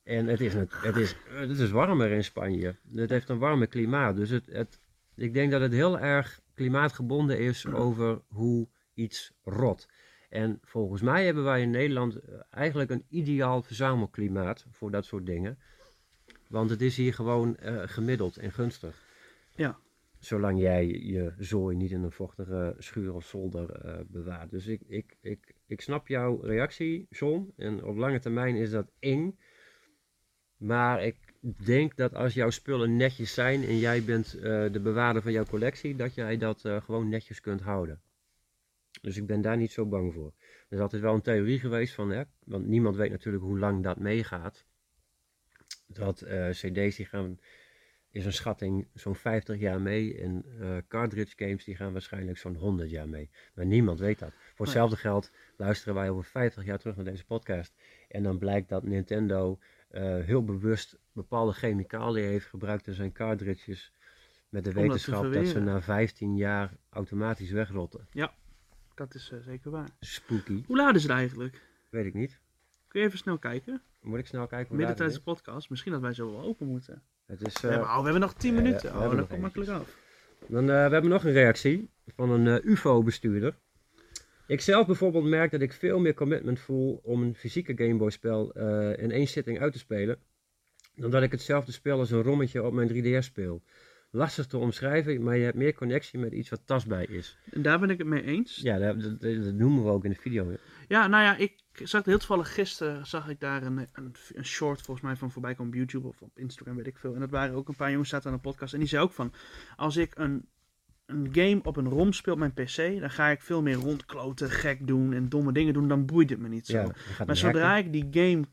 En het is, het, het, is, het is warmer in Spanje. Het heeft een warmer klimaat. Dus het, het, ik denk dat het heel erg klimaatgebonden is over hoe iets rot. En volgens mij hebben wij in Nederland eh, eigenlijk een ideaal verzamelklimaat voor dat soort dingen. Want het is hier gewoon eh, gemiddeld en gunstig. Ja. Zolang jij je zooi niet in een vochtige schuur of zolder eh, bewaart. Dus ik, ik, ik, ik snap jouw reactie, John. En op lange termijn is dat eng. Maar ik denk dat als jouw spullen netjes zijn en jij bent eh, de bewaarder van jouw collectie, dat jij dat eh, gewoon netjes kunt houden. Dus ik ben daar niet zo bang voor. Er is altijd wel een theorie geweest van, hè, want niemand weet natuurlijk hoe lang dat meegaat. Dat CD's die gaan, is een schatting, zo'n 50 jaar mee. En eh, cartridge games die gaan waarschijnlijk zo'n 100 jaar mee. Maar niemand weet dat. Voor hetzelfde geld luisteren wij over 50 jaar terug naar deze podcast. En dan blijkt dat Nintendo eh, heel bewust bepaalde chemicaliën heeft gebruikt in zijn cartridges. Met de Om wetenschap dat, ze na 15 jaar automatisch wegrotten. Dat is eh, zeker waar. Spooky. Hoe laat is het eigenlijk? Weet ik niet. Kun je even snel kijken? Moet ik snel kijken Midden tijdens de podcast. Misschien dat wij zo wel open moeten. Het is we, eh, hebben, oh, we hebben nog 10 ja, minuten. oh, dat komt makkelijk af. Dan, eh, we hebben nog een reactie van een eh, UFO-bestuurder. Ik zelf bijvoorbeeld merk dat ik veel meer commitment voel om een fysieke Gameboy-spel eh, in één zitting uit te spelen, dan dat ik hetzelfde spel als een rommetje op mijn 3DS speel. Lastig te omschrijven, maar je hebt meer connectie met iets wat tastbaar is. En daar ben ik het mee eens. Ja, dat, dat- dat noemen we ook in de video. Ja, nou ja, ik zag heel toevallig gisteren zag ik daar een, een, een short volgens mij van voorbij komen op YouTube of op Instagram, weet ik veel. En dat waren ook een paar jongens zaten aan een podcast en die zei ook van, als ik een, een game op een ROM speel op mijn PC, dan ga ik veel meer rondkloten, gek doen en domme dingen doen, dan boeit het me niet zo. Ja, maar zodra hacken. ik die game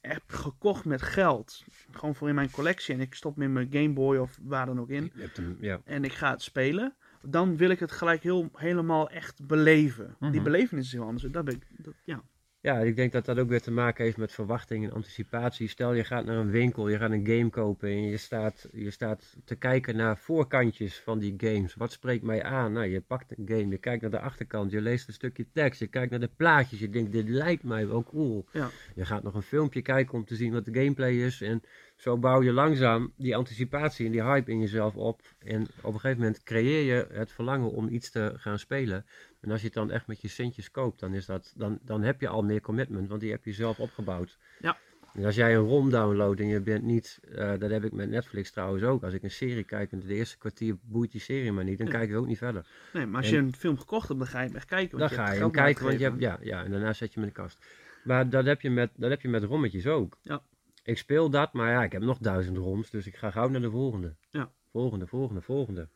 heb gekocht met geld, gewoon voor in mijn collectie en ik stop hem in mijn Game Boy of waar dan ook in, hem, ja. en ik ga het spelen, dan wil ik het gelijk heel, helemaal echt beleven. Die Mhm. belevenis is heel anders. Dat ben ik, dat, ja. Ja, ik denk dat dat ook weer te maken heeft met verwachting en anticipatie. Stel je gaat naar een winkel, je gaat een game kopen en je staat, je staat te kijken naar voorkantjes van die games. Wat spreekt mij aan? Nou, je pakt een game, je kijkt naar de achterkant, je leest een stukje tekst, je kijkt naar de plaatjes, je denkt dit lijkt mij wel cool. Ja. Je gaat nog een filmpje kijken om te zien wat de gameplay is en zo bouw je langzaam die anticipatie en die hype in jezelf op. En op een gegeven moment creëer je het verlangen om iets te gaan spelen. En als je het dan echt met je centjes koopt, dan, is dat, dan, dan heb je al meer commitment, want die heb je zelf opgebouwd. Ja. En als jij een ROM downloadt en je bent niet, eh, dat heb ik met Netflix trouwens ook, als ik een serie kijk en de eerste kwartier boeit die serie maar niet, dan kijk ik ook niet verder. Nee, maar als En- je een film gekocht hebt, dan ga je hem echt kijken. Dan ga je hem kijken, want je hebt, ja, ja, en daarna zet je hem in de kast. Maar dat heb je met, dat heb je met rommetjes ook. Ja. Ik speel dat, maar ja, ik heb nog duizend roms, dus ik ga gauw naar de volgende. Ja. Volgende, volgende, volgende.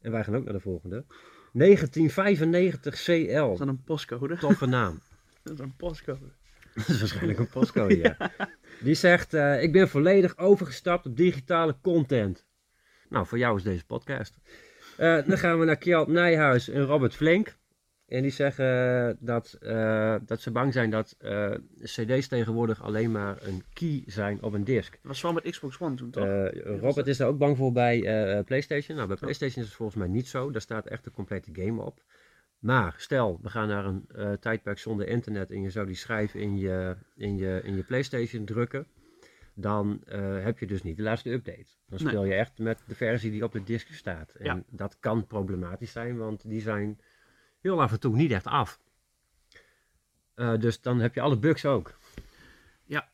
En wij gaan ook naar de volgende. 1995 CL. Is dat een postcode? Toffe naam. Dat is een postcode. Dat is waarschijnlijk een postcode, ja. Die zegt, eh, ik ben volledig overgestapt op digitale content. Nou, voor jou is deze podcast. Eh, dan gaan we naar Kjeld Nijhuis en Robert Flink. En die zeggen dat, eh, dat ze bang zijn dat eh, cd's tegenwoordig alleen maar een key zijn op een disk. Dat was vooral met Xbox One toen, toch? Eh, Robert is daar ook bang voor bij PlayStation. Nou, bij PlayStation is het volgens mij niet zo. Daar staat echt de complete game op. Maar stel, we gaan naar een tijdperk zonder internet en je zou die schijf in je, in je, in je PlayStation drukken. Dan heb je dus niet de laatste update. Dan Nee. speel je echt met de versie die op de disk staat. En Ja. dat kan problematisch zijn, want die zijn heel af en toe niet echt af. Eh, dus dan heb je alle bugs ook. Ja.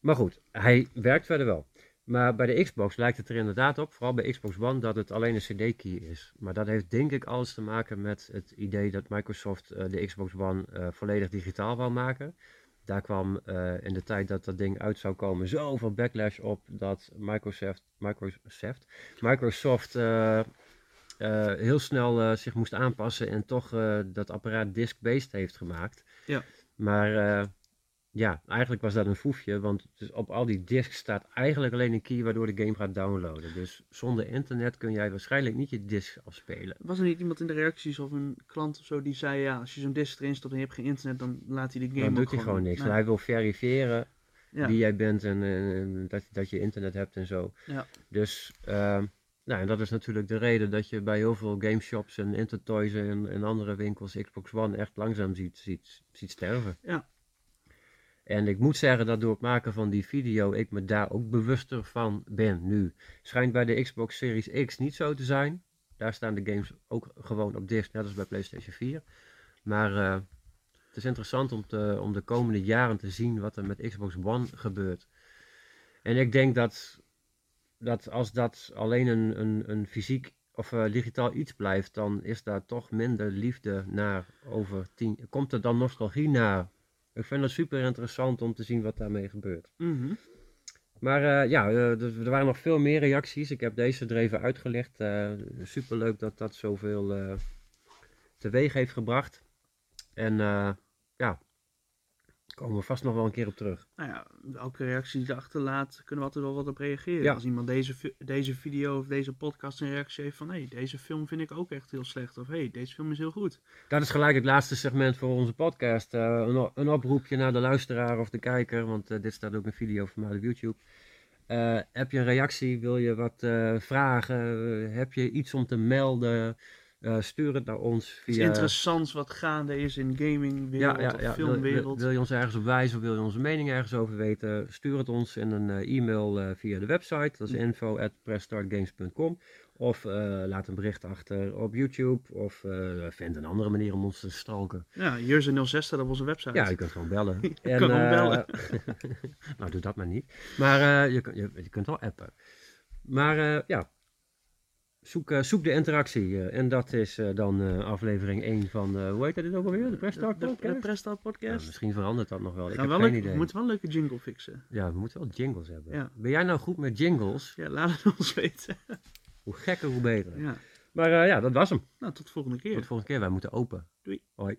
Maar goed, hij werkt verder wel. Maar bij de Xbox lijkt het er inderdaad op, vooral bij Xbox One, dat het alleen een CD-key is. Maar dat heeft denk ik alles te maken met het idee dat Microsoft eh, de Xbox One eh, volledig digitaal wou maken. Daar kwam in de tijd dat dat ding uit zou komen zoveel backlash op dat Microsoft, Microsoft, Microsoft eh, heel snel eh, zich moest aanpassen en toch eh, dat apparaat disk-based heeft gemaakt. Ja. Maar ja, eigenlijk was dat een foefje, want dus op al die discs staat eigenlijk alleen een key waardoor de game gaat downloaden. Dus zonder internet kun jij waarschijnlijk niet je disc afspelen. Was er niet iemand in de reacties of een klant of zo die zei, ja, als je zo'n disc erin stopt en je hebt geen internet, dan laat hij de game Dan doet hij gewoon niks. Nee. Hij wil verifiëren Ja. wie jij bent en, en- en dat, dat je internet hebt en zo. Ja. Dus ehm, nou, en dat is natuurlijk de reden dat je bij heel veel gameshops en Intertoys en, en andere winkels Xbox One echt langzaam ziet, ziet, ziet sterven. Ja. En ik moet zeggen dat door het maken van die video ik me daar ook bewuster van ben nu. Schijnt bij de Xbox Series X niet zo te zijn. Daar staan de games ook gewoon op disk, net als bij PlayStation 4. Maar eh, het is interessant om, te, om de komende jaren te zien wat er met Xbox One gebeurt. En ik denk dat, dat als dat alleen een, een, een fysiek of eh, digitaal iets blijft, dan is daar toch minder liefde naar over tien. Komt er dan nostalgie naar? Ik vind het super interessant om te zien wat daarmee gebeurt. Mhm. Maar eh, ja, eh, er er waren nog veel meer reacties. Ik heb deze er even uitgelegd. Eh super leuk dat dat zoveel teweeg heeft gebracht. En ja, komen we vast nog wel een keer op terug. Nou ja, elke reactie die je achterlaat, kunnen we altijd wel wat op reageren. Ja. Als iemand deze, deze video of deze podcast een reactie heeft van, hé, hey, deze film vind ik ook echt heel slecht. Of, hé, hey, deze film is heel goed. Dat is gelijk het laatste segment voor onze podcast. Eh, een, oproepje naar de luisteraar of de kijker, want eh, dit staat ook een video van mij op YouTube. Eh, heb je een reactie? Wil je wat vragen? Heb je iets om te melden? Eh, stuur het naar ons via... interessants wat gaande is in gamingwereld of Wil, wil, filmwereld. wil je ons ergens op wijzen of wil je onze mening ergens over weten? Stuur het ons in een eh, e-mail eh, via de website. Dat is info at pressstartgames.com. Of laat een bericht achter op YouTube. Of vind een andere manier om ons te stalken. Ja, Jurzen06 staat op onze website. Ja, je kunt gewoon bellen. Je kan gewoon eh, bellen. nou, doe dat maar niet. Maar je, je, je kunt wel appen. Maar ja, zoek, eh, zoek de interactie. eh, en dat is eh, dan aflevering 1 van, hoe heet dat ook alweer? De Press Start de, de, Podcast? de Ja, podcast. misschien verandert dat nog wel. Ik heb wel geen idee. we moeten wel een leuke jingle fixen. Ja, we moeten wel jingles hebben. Ja. Ben jij nou goed met jingles? Ja, laat het ons weten. Hoe gekker, hoe beter. Ja. Maar ja, dat was hem. Nou, tot de volgende keer. Tot de volgende keer. Wij moeten open. Doei. Hoi.